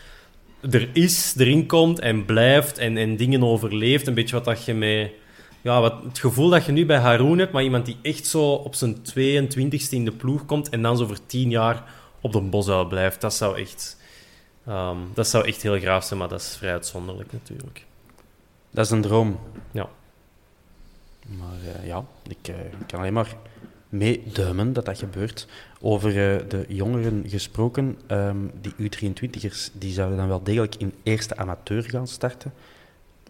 S2: er is, erin komt en blijft en, en dingen overleeft. Een beetje wat dat je met, ja, wat, het gevoel dat je nu bij Haroon hebt, maar iemand die echt zo op zijn 22e in de ploeg komt en dan zo voor 10 jaar op de bosuil blijft. Dat zou echt, ehm, dat zou echt heel graaf zijn, maar dat is vrij uitzonderlijk natuurlijk.
S1: Dat is een droom.
S2: Ja.
S1: Maar eh, ja, ik, eh, ik kan alleen maar meeduimen dat dat gebeurt. Over eh, de jongeren gesproken, ehm, die U23'ers die zouden dan wel degelijk in eerste amateur gaan starten.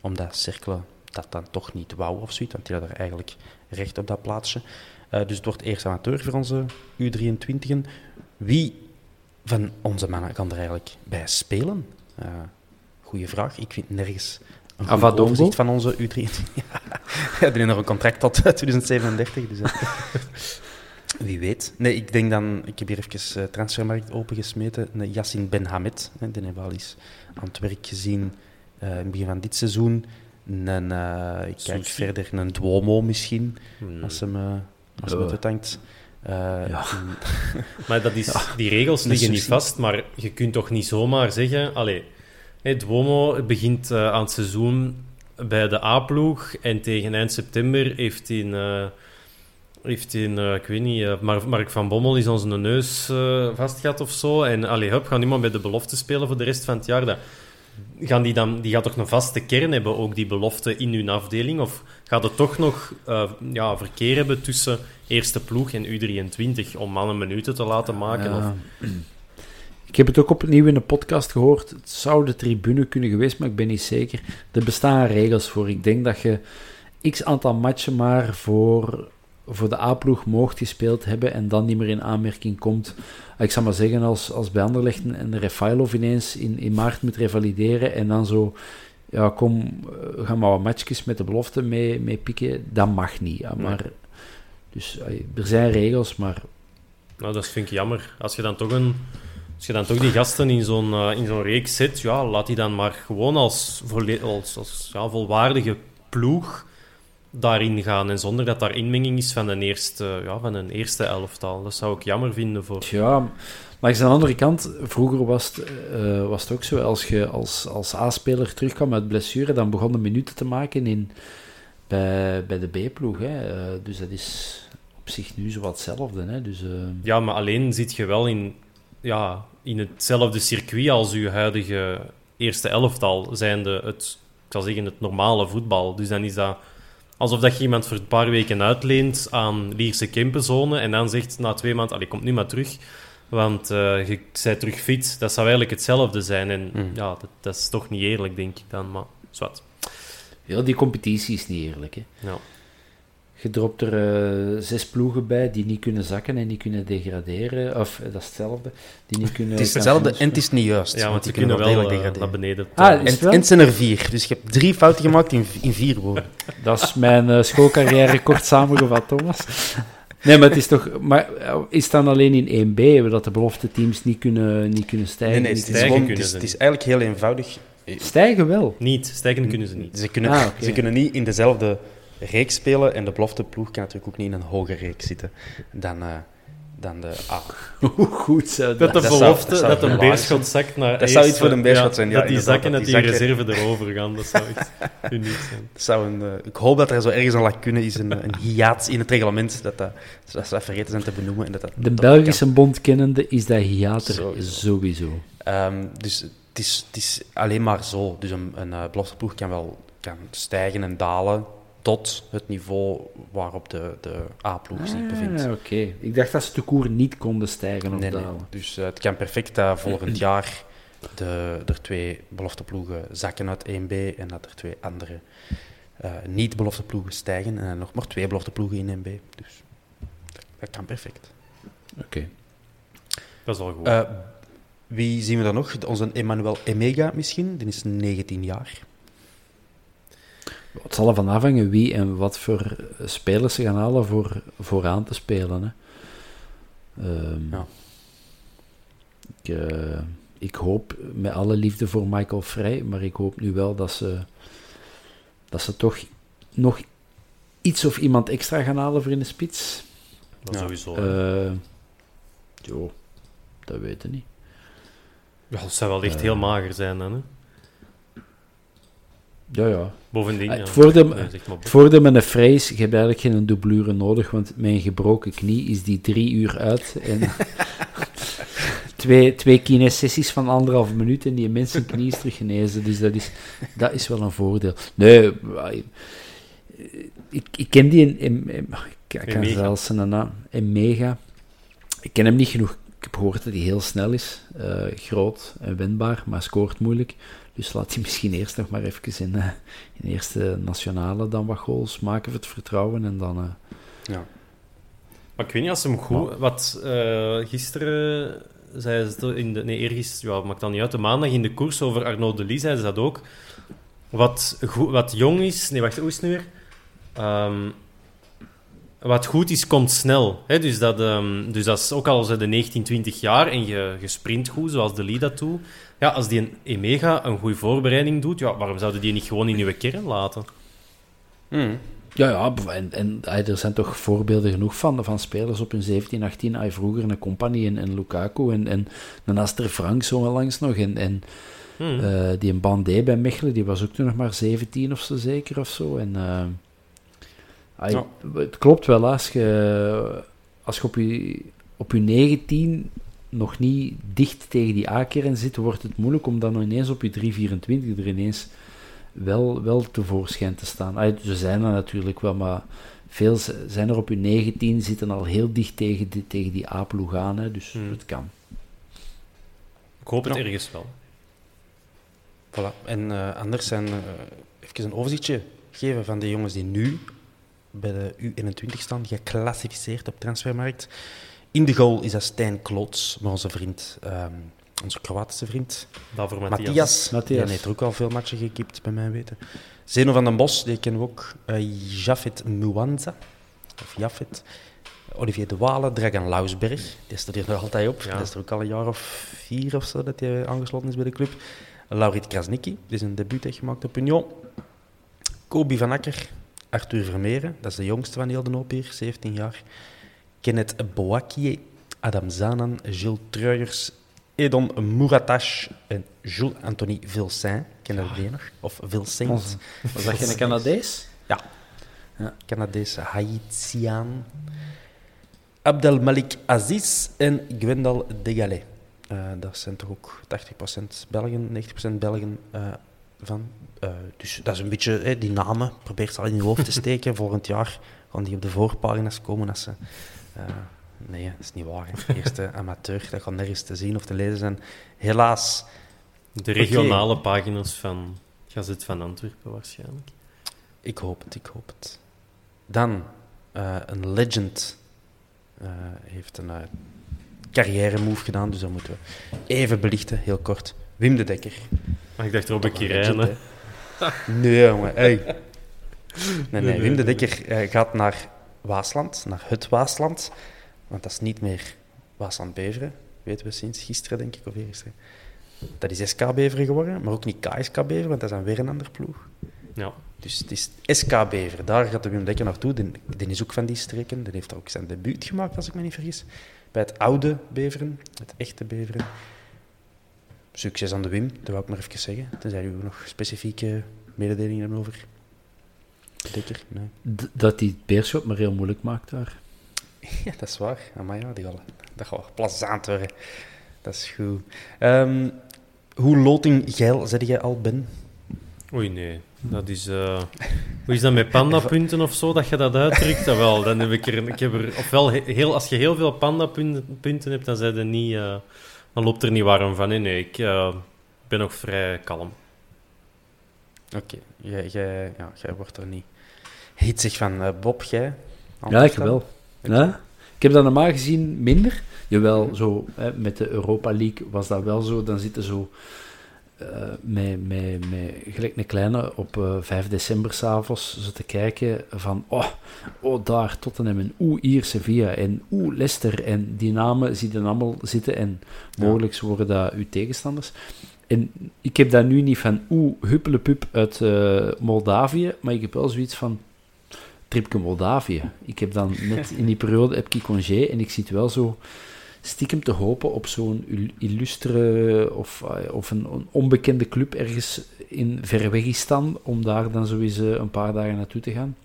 S1: Omdat Cercle dat dan toch niet wou of zoiets, want die hadden er eigenlijk recht op dat plaatsje. Eh, dus het wordt eerst amateur voor onze U23'en. Wie van onze mannen kan er eigenlijk bij spelen? Eh goeie vraag. Ik vind nergens een
S3: Avadongo?
S1: overzicht van onze U23. ja, die hebben nog een contract tot 2037. Dus, wie weet. Nee, ik denk dan... Ik heb hier even uh, transfermarkt opengesmeten. Een Yassin Benhamed. Hè, die hebben we al eens aan het werk gezien eh, in het begin van dit seizoen. Een, eh, ik kijk verder, een Duomo misschien.
S2: Hmm.
S1: Als hem, eh als hem het
S3: Ja.
S1: en-
S2: Maar dat is, die regels liggen niet vast, maar je kunt toch niet zomaar zeggen... Allee, hè, Duomo begint aan het seizoen bij de A-ploeg en tegen eind september heeft hij... een, heeft een, eh, ik weet niet, eh, Mar- Mark van Bommel is onze neus eh vastgehad of zo. En allee, hup, gaan iemand bij de belofte spelen voor de rest van het jaar. Dat, gaan die, dan, die gaat toch een vaste kern hebben, ook die belofte in hun afdeling? Of gaat het toch nog ja, verkeer hebben tussen eerste ploeg en U23 om mannen minuten te laten maken? Of.
S3: Ik heb het ook opnieuw in de podcast gehoord. Het zou de tribune kunnen geweest, maar ik ben niet zeker. Er bestaan regels voor. Ik denk dat je x aantal matchen maar voor, voor de A-ploeg moogt gespeeld hebben en dan niet meer in aanmerking komt. Ik zou maar zeggen, als, als bij Anderlecht en Refailov ineens in, in maart moet revalideren en dan zo... Ja, kom, eh, ga maar wat matchjes met de belofte mee, mee pikken. Dat mag niet. Ja, maar, dus er zijn regels, maar
S2: nou, dat vind ik jammer. Als je dan toch, een, als je dan toch die gasten in zo'n eh, in zo'n reeks zet, ja, laat die dan maar gewoon als, als, als ja, volwaardige ploeg daarin gaan. En zonder dat daar inmenging is van een eerste, ja, van een eerste elftal. Dat zou ik jammer vinden voor...
S3: Ja, maar aan de andere kant, vroeger was het, eh, was het ook zo, als je als, als A-speler terugkwam uit blessure, dan begon de minuten te maken in, bij, bij de B-ploeg. Hè. Eh, dus dat is op zich nu zo wat hetzelfde. Hè. Dus, eh,
S2: Ja, maar alleen zit je wel in, ja, in hetzelfde circuit als je huidige eerste elftal, zijnde het, ik zal zeggen, het normale voetbal. Dus dan is dat alsof dat je iemand voor een paar weken uitleent aan Lierse Kempenzone en dan zegt na twee maanden, allee, komt nu maar terug, want eh, je bent terug fit. Dat zou eigenlijk hetzelfde zijn. En
S1: Mm.
S2: ja, dat, dat is toch niet eerlijk, denk ik dan, maar zwart.
S3: ja, die competitie is niet eerlijk. Hè.
S2: Ja.
S3: Je dropt er eh, zes ploegen bij die niet kunnen zakken en niet kunnen degraderen. Of eh, dat is hetzelfde. Die niet kunnen
S1: Het is hetzelfde en het is niet juist.
S2: Ja, want ze
S1: die
S2: kunnen wel
S1: degelijk
S2: eh, naar
S1: degraderen.
S2: beneden.
S3: Ah,
S1: En,
S3: het wel?
S1: en het zijn er vier. Dus je hebt drie fouten gemaakt in, in vier woorden.
S3: Dat is mijn eh, schoolcarrière kort samengevat, Thomas. Nee, maar het is toch... Maar is het dan alleen in 1B dat de belofte teams niet kunnen, niet kunnen stijgen?
S1: Nee, nee,
S3: niet
S1: het is,
S2: stijgen
S1: gewoon,
S2: kunnen
S1: het is, het is eigenlijk heel eenvoudig.
S3: kunnen- Stijgen wel.
S2: Niet, stijgen kunnen ze niet.
S1: Ze kunnen,
S3: Ah,
S1: ze kunnen niet in dezelfde reeks spelen en de belofteploeg kan natuurlijk ook niet in een hogere reeks zitten dan, eh, dan de A.
S3: Hoe goed zou
S2: Dat
S3: dat...
S2: de
S1: dat zou-
S2: belofte,
S1: dat
S2: een beerschot zakt naar
S1: Dat zou iets voor een beerschot zijn, ja,
S2: dat die zakken,
S1: dat die zakken-
S2: reserve erover gaan, dat zou echt uniek zijn.
S1: Zou een, eh, ik hoop dat er zo ergens een lacune is, een, een hiaat in het reglement, dat, dat, dat ze dat vergeten zijn te benoemen. En dat, dat,
S3: De
S1: dat
S3: Belgische bond kennende is dat hiater
S1: Sowieso.
S3: sowieso.
S1: Ehm, dus het is, het is alleen maar zo. Dus een, een uh, belofteploeg kan wel kan stijgen en dalen tot het niveau waarop de, de A-ploeg zich bevindt.
S3: Ah, oké. Ik dacht dat ze de koer niet konden stijgen of
S1: Nee, nee.
S3: dalen.
S1: Dus eh, het kan perfect dat volgend jaar de, er twee belofteploegen zakken uit 1B en dat er twee andere eh, niet-belofteploegen stijgen en er nog maar twee belofteploegen in 1B. Dus dat, kan perfect.
S3: Oké.
S2: Dat is wel goed.
S1: Eh, wie zien we dan nog? Onze Emmanuel Emega misschien, die is 19 jaar.
S3: Het zal ervan afhangen wie en wat voor spelers ze gaan halen voor vooraan te spelen. Hè. Ehm,
S1: Ja.
S3: ik, eh, ik hoop met alle liefde voor Michael Vrij, maar ik hoop nu wel dat ze, dat ze toch nog iets of iemand extra gaan halen voor in de spits.
S2: Dat
S1: Ja.
S2: sowieso.
S3: Jo, dat weet ik niet.
S2: ja, dat zou wel echt
S3: eh,
S2: heel mager zijn dan, hè.
S3: Ja, ja.
S2: Bovendien,
S3: Ah, het voordeel- Het voordeel met een vrees, je hebt eigenlijk geen dublure nodig, want een gebroken knie is die drie uur uit. En twee, twee kinesessies van anderhalf minuut en die mensen knie is terug genezen. Dus dat is, dat is wel een voordeel. Nee, wij- ik, ik ken die in... in, in- ik kan zelfs zijn naam... In Mega. Ik ken hem niet genoeg. Ik heb gehoord dat hij heel snel is. eh, groot en wendbaar, maar scoort moeilijk. Dus laat hij misschien eerst nog maar even in, eh, in de eerste nationale dan wat goals maken voor het vertrouwen. En dan... eh,
S1: Ja.
S2: Maar ik weet niet als hem goed... Wat eh, gisteren zei ze in de... Nee, eergisteren, ja, maakt dan niet uit. De maandag in de koers over Arnaud de Lis zei ze dat ook. Wat, goed, wat jong is... Nee, wacht, hoe is het nu weer? Ehm, wat goed is, komt snel. Hè? Dus, dat, ehm, dus dat is ook al zijn de 19, 20 jaar en je, je sprint goed, zoals de Lee dat doet. Ja, als die een Emega een goede voorbereiding doet, ja, waarom zouden die niet gewoon in uw kern laten?
S1: Hmm.
S3: Ja, ja, en, en er zijn toch voorbeelden genoeg van, van spelers op hun 17, 18. ah, vroeger een Company en, en Lukaku en, en een Aster Frank zo langs nog. En, en
S2: Hmm.
S3: eh, die een Bandé bij Mechelen, die was ook toen nog maar 17 of zo zeker of zo. En, eh,
S1: Ja.
S3: Het klopt wel, als je, als je op je, op je 19 nog niet dicht tegen die A-kern zit, wordt het moeilijk om dan ineens op je 324 er ineens wel, wel tevoorschijn te staan. Ze zijn er natuurlijk wel, maar veel zijn er op je 19 zitten al heel dicht tegen die, tegen die A-ploeg aan, hè, dus
S2: Hmm.
S3: het kan.
S2: Ik hoop het
S1: Ja.
S2: ergens wel.
S1: Voilà. En eh, anders zijn eh, even een overzichtje geven van de jongens die nu bij de U21 staan, geclassificeerd op transfermarkt. In de goal is dat Stijn Kloots, maar onze vriend, ehm, onze Kroatische vriend,
S2: Daarvoor Matthias.
S1: Matthias.
S3: Matthias.
S1: Die heeft ook al veel matchen gekipt, bij mij weten. Zeno van den Bos, die kennen we ook. Uh, Jafet Mwanza, of Jafet. Olivier de Walen, Dragan Lausberg, die staat hier nog altijd op.
S2: Ja.
S1: Dat is er ook al een jaar of vier of zo dat hij aangesloten is bij de club. Laurit Krasnicki, die is een debuut heeft gemaakt op Union. Kobi van Akker, Arthur Vermeeren, dat is de jongste van heel de hoop hier, 17 jaar. Kenneth Boakie, Adam Zanan, Gilles Truijers, Edon Mouratash en Jules Anthony Vilsain. Ken je die nog? Of Vilsain.
S3: Was dat geen Canadees?
S1: Canadese Haitiaan. Abdelmalik Aziz en Gwendal Degalé. Eh dat zijn toch ook 80% Belgen, 90% Belgen eh, van. Eh, dus dat is een beetje hè, die namen. Probeer ze al in je hoofd te steken. Volgend jaar gaan die op de voorpagina's komen als ze. eh, nee, dat is niet waar. hè. Eerste amateur, dat gaat nergens te zien of te lezen zijn. Helaas.
S2: De regionale pagina's van Gazet van Antwerpen waarschijnlijk.
S1: Ik hoop het, ik hoop het. Dan, eh, een legend heeft een eh, carrière-move gedaan, dus dat moeten we even belichten, heel kort. Wim de Dekker.
S2: Maar ik dacht
S1: legend, hè? Nee, jongen. Hey. Nee, nee, Wim de Dekker eh, gaat naar Waasland, naar het Waasland. Want dat is niet meer Waasland-Beveren. Weten we sinds gisteren, denk ik, of eergisteren. Dat is SK Beveren geworden, maar ook niet KSK Beveren, want dat is dan weer een ander ploeg.
S2: Ja.
S1: Dus het is SK Bever. Daar gaat de Wim Dekker naartoe. Die is ook van die streken. Die heeft ook zijn debuut gemaakt, als ik me niet vergis. Bij het oude Beveren, het echte Beveren. Succes aan de Wim, dat wou ik maar even zeggen. Tenzij u nog specifieke mededelingen hebben over Dekker. Nee.
S3: D- dat het Beerschot maar heel moeilijk maakt daar.
S1: Ja, dat is waar. Maar ja, die gaan, dat gaat plezant worden. Dat is goed. Ehm, hoe loting geil zet jij al, Ben?
S2: Oei, nee. Dat is... eh, Hoe is dat met pandapunten of zo, dat je dat uitdrukt? Dat wel, dan heb ik er... Ik heb er ofwel he- heel, als je heel veel pandapunten punten hebt, dan, zijn er niet, eh, dan loopt er niet warm van. Nee, nee, ik eh, ben nog vrij kalm.
S1: Oké, jij, jij, ja, jij wordt er niet hitsig van. Eh, Bob, jij?
S3: Ja, ik wel. Ja? Ik heb dat normaal gezien minder. Jawel, zo, hè, met de Europa League was dat wel zo. Dan zitten zo eh, met, met, met gelijk een kleine op eh 5 december s'avonds zo te kijken van oh, oh daar Tottenham en oeh hier Sevilla en oeh Leicester en die namen zie je allemaal zitten en mogelijk worden dat uw tegenstanders. En ik heb daar nu niet van oeh huppelepup uit eh, Moldavië, maar ik heb wel zoiets van tripje Moldavië. Ik heb dan net in die periode heb ik congé en ik zit wel zo stiekem te hopen op zo'n il- illustre of, eh, of een, onbekende club ergens in Verwegistan, om daar dan sowieso een paar dagen naartoe te gaan.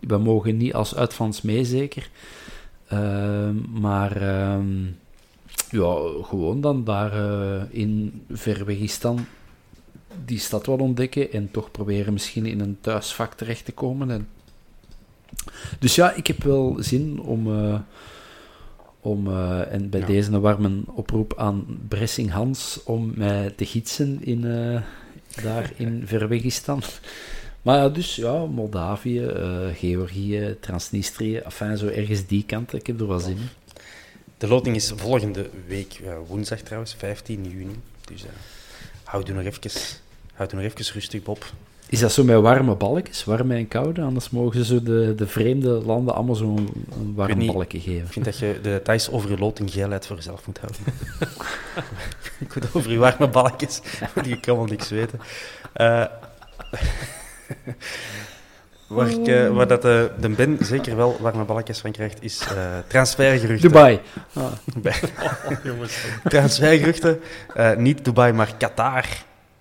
S3: We mogen niet als uitvans mee, zeker. Ehm, maar ehm, ja, gewoon dan daar eh, in Verwegistan die stad wat ontdekken en toch proberen misschien in een thuisvak terecht te komen. En... Dus ja, ik heb wel zin om, eh, om eh, en bij
S1: Ja.
S3: deze een warme oproep aan Bressing Hans om mij te gidsen in, eh, daar in Verwegistan. Maar ja, dus ja, Moldavië, eh, Georgië, Transnistrië, enfin zo ergens die kant, ik heb er wel zin in.
S1: De loting is volgende week, woensdag trouwens, 15 juni. Dus houd u nog even, houd u nog even rustig, Bob.
S3: Is dat zo met warme balkjes, warme en koude? Anders mogen ze de, de vreemde landen allemaal zo'n warm
S1: niet.
S3: balkje geven.
S1: Ik vind dat je de details over je geilheid voor jezelf moet houden. ik moet over je warme balkjes, die ik allemaal niks weten. Eh, waar, ik, waar dat, eh, de Ben zeker wel warme balkjes van krijgt, is transfergeruchten.
S3: Dubai. Ah,
S1: Bij- Transfergeruchten. Niet Dubai, maar Qatar.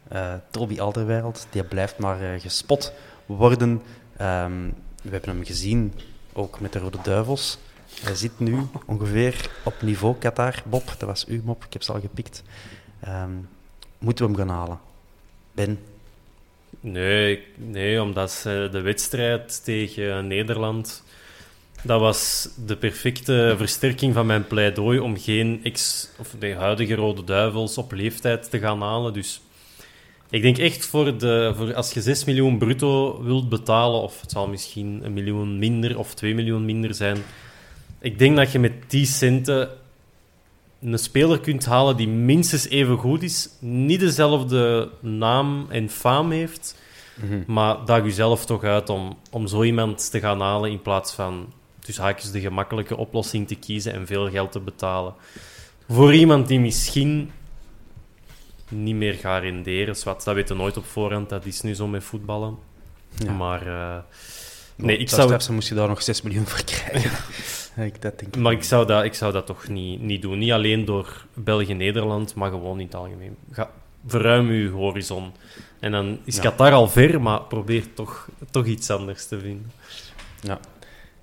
S1: Eh Toby Alderweireld, die blijft maar eh, gespot worden. Ehm, we hebben hem gezien, ook met de Rode Duivels. Hij zit nu ongeveer op niveau Qatar. Bob, dat was uw mop, ik heb ze al gepikt. Ehm, moeten we hem gaan halen? Ben,
S2: Nee, nee, omdat ze de wedstrijd tegen Nederland. Dat was de perfecte versterking van mijn pleidooi om geen ex, of de huidige Rode Duivels op leeftijd te gaan halen. Dus ik denk echt voor, de, voor als je 6 miljoen bruto wilt betalen, of het zal misschien een miljoen minder of 2 miljoen minder zijn. Ik denk dat je met die centen een speler kunt halen die minstens even goed is, niet dezelfde naam en faam heeft, maar daag jezelf toch uit om, om zo iemand te gaan halen in plaats van tussen haakjes de gemakkelijke oplossing te kiezen en veel geld te betalen. Voor iemand die misschien niet meer gaat renderen, dat weten we nooit op voorhand, dat is nu zo met voetballen.
S1: Ja.
S2: Maar eh, nee, ik zou,
S1: strafste moest je daar nog 6 miljoen voor krijgen. Ja, ik, dat denk ik.
S2: maar ik zou dat, ik zou dat toch niet, niet doen. Niet alleen door België-Nederland, maar gewoon in het algemeen. Ga, verruim uw horizon. En dan is
S1: Ja.
S2: Qatar al ver, maar probeer toch, toch iets anders te vinden.
S1: Ja.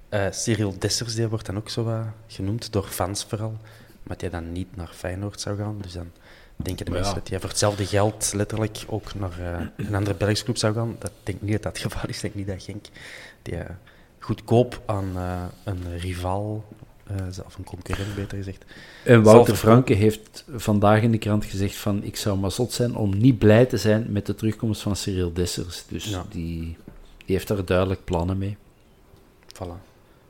S1: Eh, Cyril Dessers die wordt dan ook zo genoemd, door fans vooral. Maar die dan niet naar Feyenoord zou gaan. Dus dan denken de mensen
S3: ja.
S1: dat hij voor hetzelfde geld letterlijk ook naar eh, een andere Belgische club zou gaan. Dat denk ik niet dat dat het geval is. Ik denk niet dat Genk die, eh, goedkoop aan eh, een rivaal, eh, of een concurrent beter gezegd,
S3: En Wouter. Franke heeft vandaag in de krant gezegd van ik zou maar zot zijn om niet blij te zijn met de terugkomst van Cyril Dessers. Dus
S1: Ja.
S3: die, die heeft daar duidelijk plannen mee.
S1: Voilà,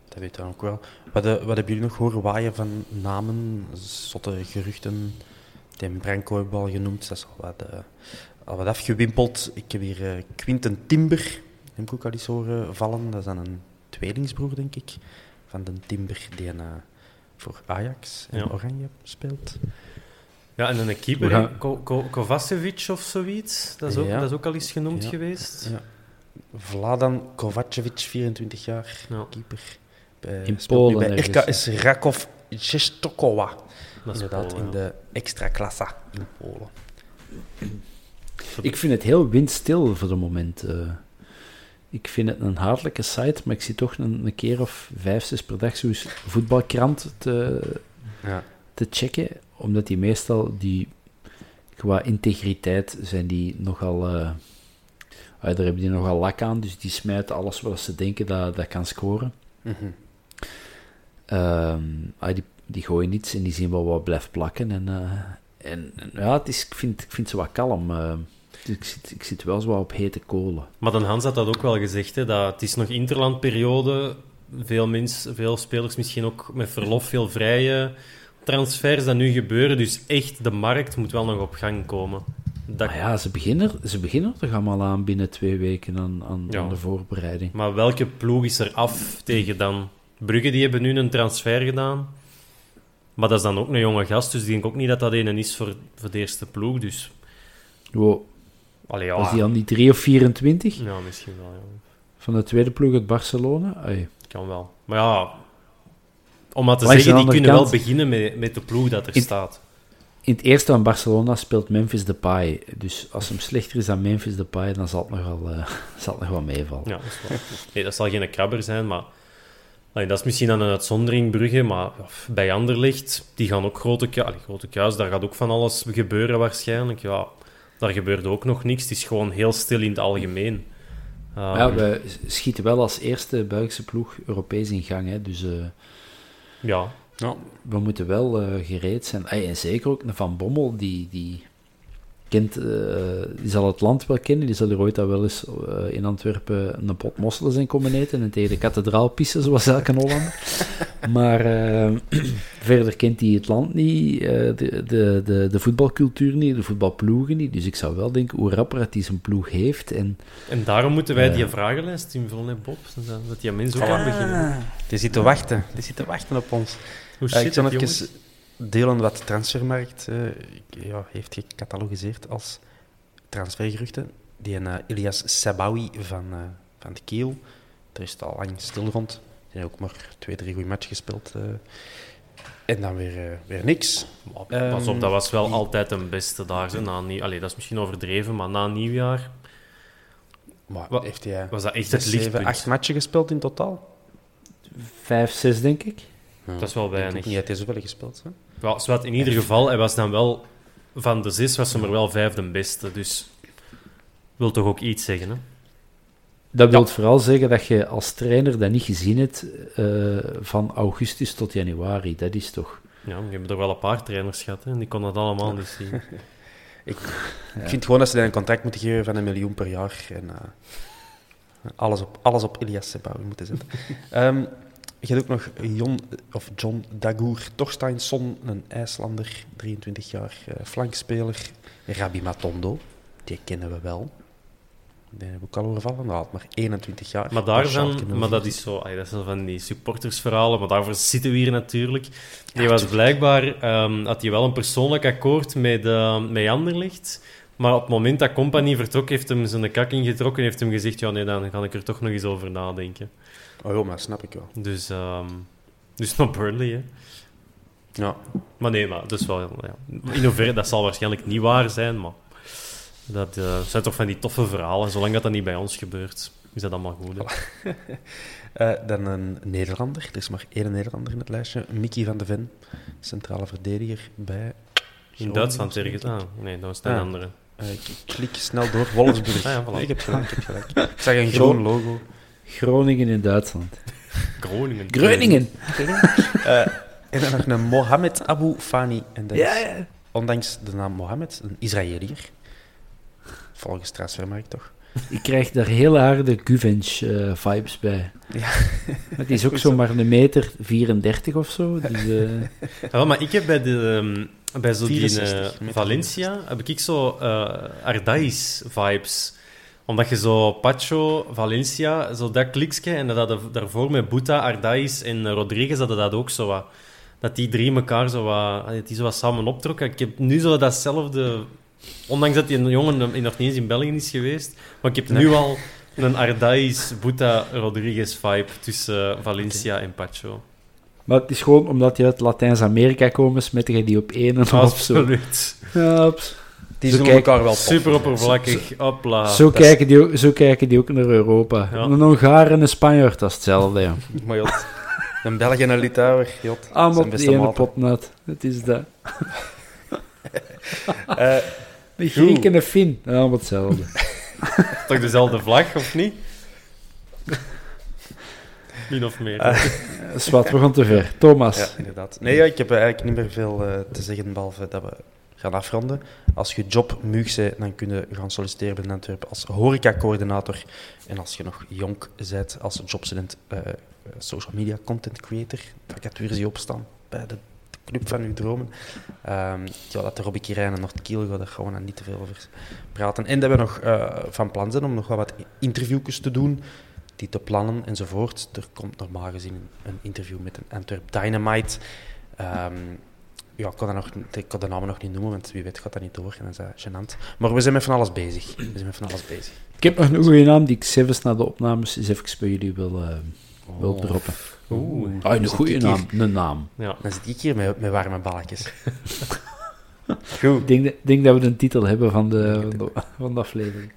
S1: dat weet dan ook wel. Wat, wat hebben jullie nog horen waaien van namen, zotte geruchten? Die Branco hebben we al genoemd, dat is al wat, eh, al wat afgewimpeld. Ik heb hier eh, Quinten Timber, die heb ik ook al eens horen vallen. Dat is dan een tweelingsbroer, denk ik, van de Timber die een, eh, voor Ajax en
S2: Ja.
S1: Oranje speelt.
S2: Ja, en een keeper,
S3: We gaan-
S2: hè? Ko- Ko- Kovacevic of zoiets. Dat is, ook,
S1: Ja.
S2: dat is ook al eens genoemd
S1: Ja.
S2: geweest.
S1: Ja. Vladan Kovacevic, 24 jaar,
S2: Ja.
S1: keeper. Bij,
S3: In Polen
S1: bij. RKS Rakov Czestochowa.
S2: Dat is
S1: Inderdaad,
S2: Polen,
S1: in
S2: ja.
S1: de extra klassa in Polen.
S3: Ik vind het heel windstil voor het moment. eh. ik vind het een hartelijke site, maar ik zie toch een, een keer of vijf, zes per dag zo'n voetbalkrant te,
S1: Ja.
S3: te checken, omdat die meestal die qua integriteit zijn die nogal daar hebben die nogal lak aan, dus die smijten alles wat ze denken dat, dat kan scoren. Ah, die, die gooien niets en die zien wel wat blijft plakken. En, eh, en, en ja, het is, ik, vind, ik vind ze wat kalm. eh. Ik, zit, ik zit wel zo wat op hete kolen.
S2: Maar dan Hans had dat ook wel gezegd, hè, dat het is nog interlandperiode. Veel, mens, veel spelers misschien ook met verlof, veel vrije transfers dat nu gebeuren. Dus echt, de markt moet wel nog op gang komen. Dat,
S3: Maar ja, ze beginnen, ze beginnen er toch allemaal aan binnen twee weken aan, aan,
S2: Ja.
S3: aan de voorbereiding.
S2: Maar welke ploeg is er af tegen dan? Brugge die hebben nu een transfer gedaan. Maar dat is dan ook een jonge gast, dus ik denk ook niet dat dat een is voor, voor de eerste ploeg. Dus,
S3: Wow,
S2: allee, ja.
S3: was die aan die 3 of 24
S2: Ja, misschien wel, ja.
S3: van de tweede ploeg uit Barcelona? Ai.
S2: Kan wel. Maar ja, om maar te zeggen, die kunnen wel beginnen met, met de ploeg dat er
S3: In-
S2: staat.
S3: In het eerste van Barcelona speelt Memphis Depay. Dus als hem slechter is dan Memphis Depay, dan zal het nog wel, eh, zal het nog wel meevallen.
S2: Ja, dat, is wel- nee, dat zal geen krabber zijn, maar allee, dat is misschien dan een uitzondering, Brugge. Maar ja, bij Anderlecht, die gaan ook grote, allee, grote kuis, daar gaat ook van alles gebeuren waarschijnlijk. Ja, daar gebeurt ook nog niks. Het is gewoon heel stil in het algemeen.
S3: Ja,
S2: Ehm,
S3: we schieten wel als eerste Belgische ploeg Europees in gang. Hè, dus eh,
S2: ja,
S3: we moeten wel eh, gereed zijn. En zeker ook Van Bommel, die, die, kent, eh, die zal het land wel kennen. Die zal er ooit al wel eens eh, in Antwerpen een pot mosselen zijn komen eten en tegen de kathedraal pissen, zoals elke Hollander. maar eh, verder kent hij het land niet, de, de, de, de voetbalcultuur niet, de voetbalploegen niet. Dus ik zou wel denken hoe rapper hij zijn ploeg heeft. En
S2: en daarom moeten wij die vragenlijst invullen, hè, Bob. Dat, die mensen ook aan beginnen.
S1: Die zit te wachten. Die zit te wachten op ons.
S2: Hoe shit,
S1: ik zal even. Delen wat de transfermarkt eh, ja, heeft gecatalogiseerd als transfergeruchten. Die een eh, Ilias Sabawi van, eh, van de Kiel. Er is het al lang stil rond. Die heeft ook maar twee, drie goede matchen gespeeld. eh. en dan weer, weer niks.
S2: Maar Pas op,
S1: Ehm,
S2: dat was wel altijd een beste daar. Hè, na nieuw... Allee, dat is misschien overdreven, maar na nieuwjaar
S1: Maar
S2: Wat-
S1: heeft hij
S2: was dat echt
S1: zes,
S2: het
S1: zeven,
S2: lichtpunt.
S1: acht matchen gespeeld in totaal?
S3: vijf, zes, denk ik.
S2: Dat is wel weinig.
S1: niet hij zoveel gespeeld. Hè?
S2: Wel, zwart, in ieder geval, hij was dan wel... Van de zes was hem er wel vijfde beste, dus... Wil toch ook iets zeggen, hè?
S3: Dat wil vooral zeggen dat je als trainer dat niet gezien hebt eh, van augustus tot januari. Dat is toch...
S2: Ja, we hebben er wel een paar trainers gehad, hè, en die konden dat allemaal niet zien.
S1: Ik vind gewoon dat ze een contract moeten geven van een miljoen per jaar. En eh, alles, op, alles op Ilias Sebawi moeten zetten. Ehm, je hebt ook nog Jon, of John Dagur Torsteinsson, een IJslander, 23 jaar, eh, flankspeler. Rabi Matondo, die kennen we wel. Die hebben we ook al horen vallen. Nou, maar 21 jaar.
S2: Maar daarvan, maar dat
S1: 04.
S2: is zo, ay, dat zijn van die supportersverhalen, maar daarvoor zitten we hier natuurlijk. Die was blijkbaar, ehm, had hij wel een persoonlijk akkoord met, uh, met Anderlecht, maar op het moment dat Company vertrok, heeft hem zijn kak ingetrokken en heeft hem gezegd, ja nee, dan ga ik er toch nog eens over nadenken.
S1: Oh ja, maar snap ik wel.
S2: Dus, ehm dus naar Burnley, hè.
S1: Ja.
S2: Maar nee, maar dat is wel... Ja. In hoeverre, dat zal waarschijnlijk niet waar zijn, maar... Dat eh, zijn toch van die toffe verhalen. Zolang dat, dat niet bij ons gebeurt, is dat allemaal goed.
S1: Eh, dan een Nederlander. Er is maar één Nederlander in het lijstje. Mickey van de Ven, centrale verdediger bij...
S2: In Duitsland ergens. Ah, nee, dat was een
S1: Ah.
S2: andere.
S1: Eh, ik klik snel door. Wolfsburg.
S2: Ah ja, voilà.
S1: Nee, ik heb gelijk, ik heb gelijk. Ik zag een groen logo.
S3: Groningen in Duitsland.
S2: Groningen.
S3: Groningen!
S1: Eh, en dan nog een Mohamed Abu Fani. En dat
S3: Ja,
S1: is,
S3: ja.
S1: ondanks de naam Mohamed, een Israëliër. Volgens transfermarkt toch?
S3: Ik krijg daar heel harde Guvench-vibes bij.
S1: Ja.
S3: Die is ook zomaar een meter 34 of zo. Dus, eh,
S2: Ja, wel, maar ik heb bij, de, ehm, bij zo die
S1: 64,
S2: eh, Valencia heb ik zo eh Ardais-vibes. Omdat je zo Pacho, Valencia, zo dat kliksje, en dat hadden daarvoor met Buta, Ardais en Rodriguez hadden dat ook zo wat. Dat die drie elkaar zo wat, dat die zo wat samen optrokken. Ik heb nu zo datzelfde... Ondanks dat die een jongen nog niet eens in België is geweest, maar ik heb nu al een Ardais, Buta, Rodriguez vibe tussen Valencia en Pacho.
S3: maar het is gewoon omdat je uit Latijns-Amerika komen, smetten je die op één en op zo.
S2: Absoluut.
S3: Ja, op-
S1: Die
S3: Zo
S1: zullen
S3: kijk-
S1: elkaar wel
S2: Super oppervlakkig. Hopla.
S3: zo, kijken die ook, zo kijken die ook naar Europa.
S2: Ja.
S3: Een Hongaar en een Spanjaard, dat is hetzelfde. Ja.
S1: Maar jot, een Belg en een Litouwer, jot.
S3: Allemaal op die ene
S1: maten.
S3: pot nat. Het is dat.
S1: Eh,
S3: Een Griek en een Fin, allemaal hetzelfde.
S2: Toch dezelfde vlag, of niet? Min of meer.
S1: Eh,
S3: Zwat, we gaan te ver. Thomas.
S1: Ja, inderdaad. Nee, ja, ik heb eigenlijk niet meer veel eh, te zeggen, behalve dat we gaan afronden. Als je job muug bent, dan kun je gaan solliciteren bij Antwerpen als horecacoördinator. En als je nog jong bent als jobstudent, eh, social media content creator, vacatures die opstaan bij de club van uw dromen. Ehm, ja, dat de Robbie Kirijn en Noord Kiel, daar dan niet te veel over praten. En dat we nog eh, van plan zijn om nog wel wat interviewjes te doen, die te plannen enzovoort. Er komt normaal gezien een interview met een Antwerp Dynamite. Ehm, ja, ik kan, dat nog, ik kan de namen nog niet noemen, want wie weet gaat dat niet door en dat is gênant. Maar we zijn met van alles bezig. We zijn met van alles bezig.
S3: Ik heb nog een goede naam die ik zelfs na de opnames eens even bij jullie wil, uh, wil
S1: Oh.
S3: droppen.
S2: Oeh.
S3: Ah, een goede naam, een naam.
S2: Ja.
S1: Dan zit ik hier met, met warme balkjes. Goed.
S3: Ik denk, dat- ik denk dat we een titel hebben van de, van de, van de aflevering.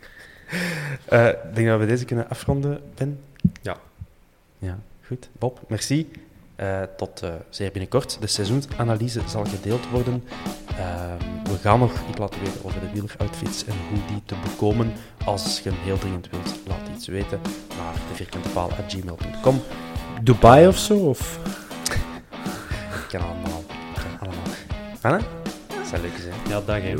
S1: Eh, Ik denk dat we deze kunnen afronden, Ben.
S2: Ja.
S1: Ja, goed. Bob, merci. Eh, tot eh, zeer binnenkort. De seizoensanalyse zal gedeeld worden. Ehm, we gaan nog iets laten weten over de wieleroutfits en hoe die te bekomen. Als je hem heel dringend wilt, laat iets weten naar de vierkantepaal.gmail.com.
S3: Dubai of zo? Of?
S1: Kan allemaal. Kan allemaal. Anne? Dat zou leuk zijn.
S2: Ja, dag hè.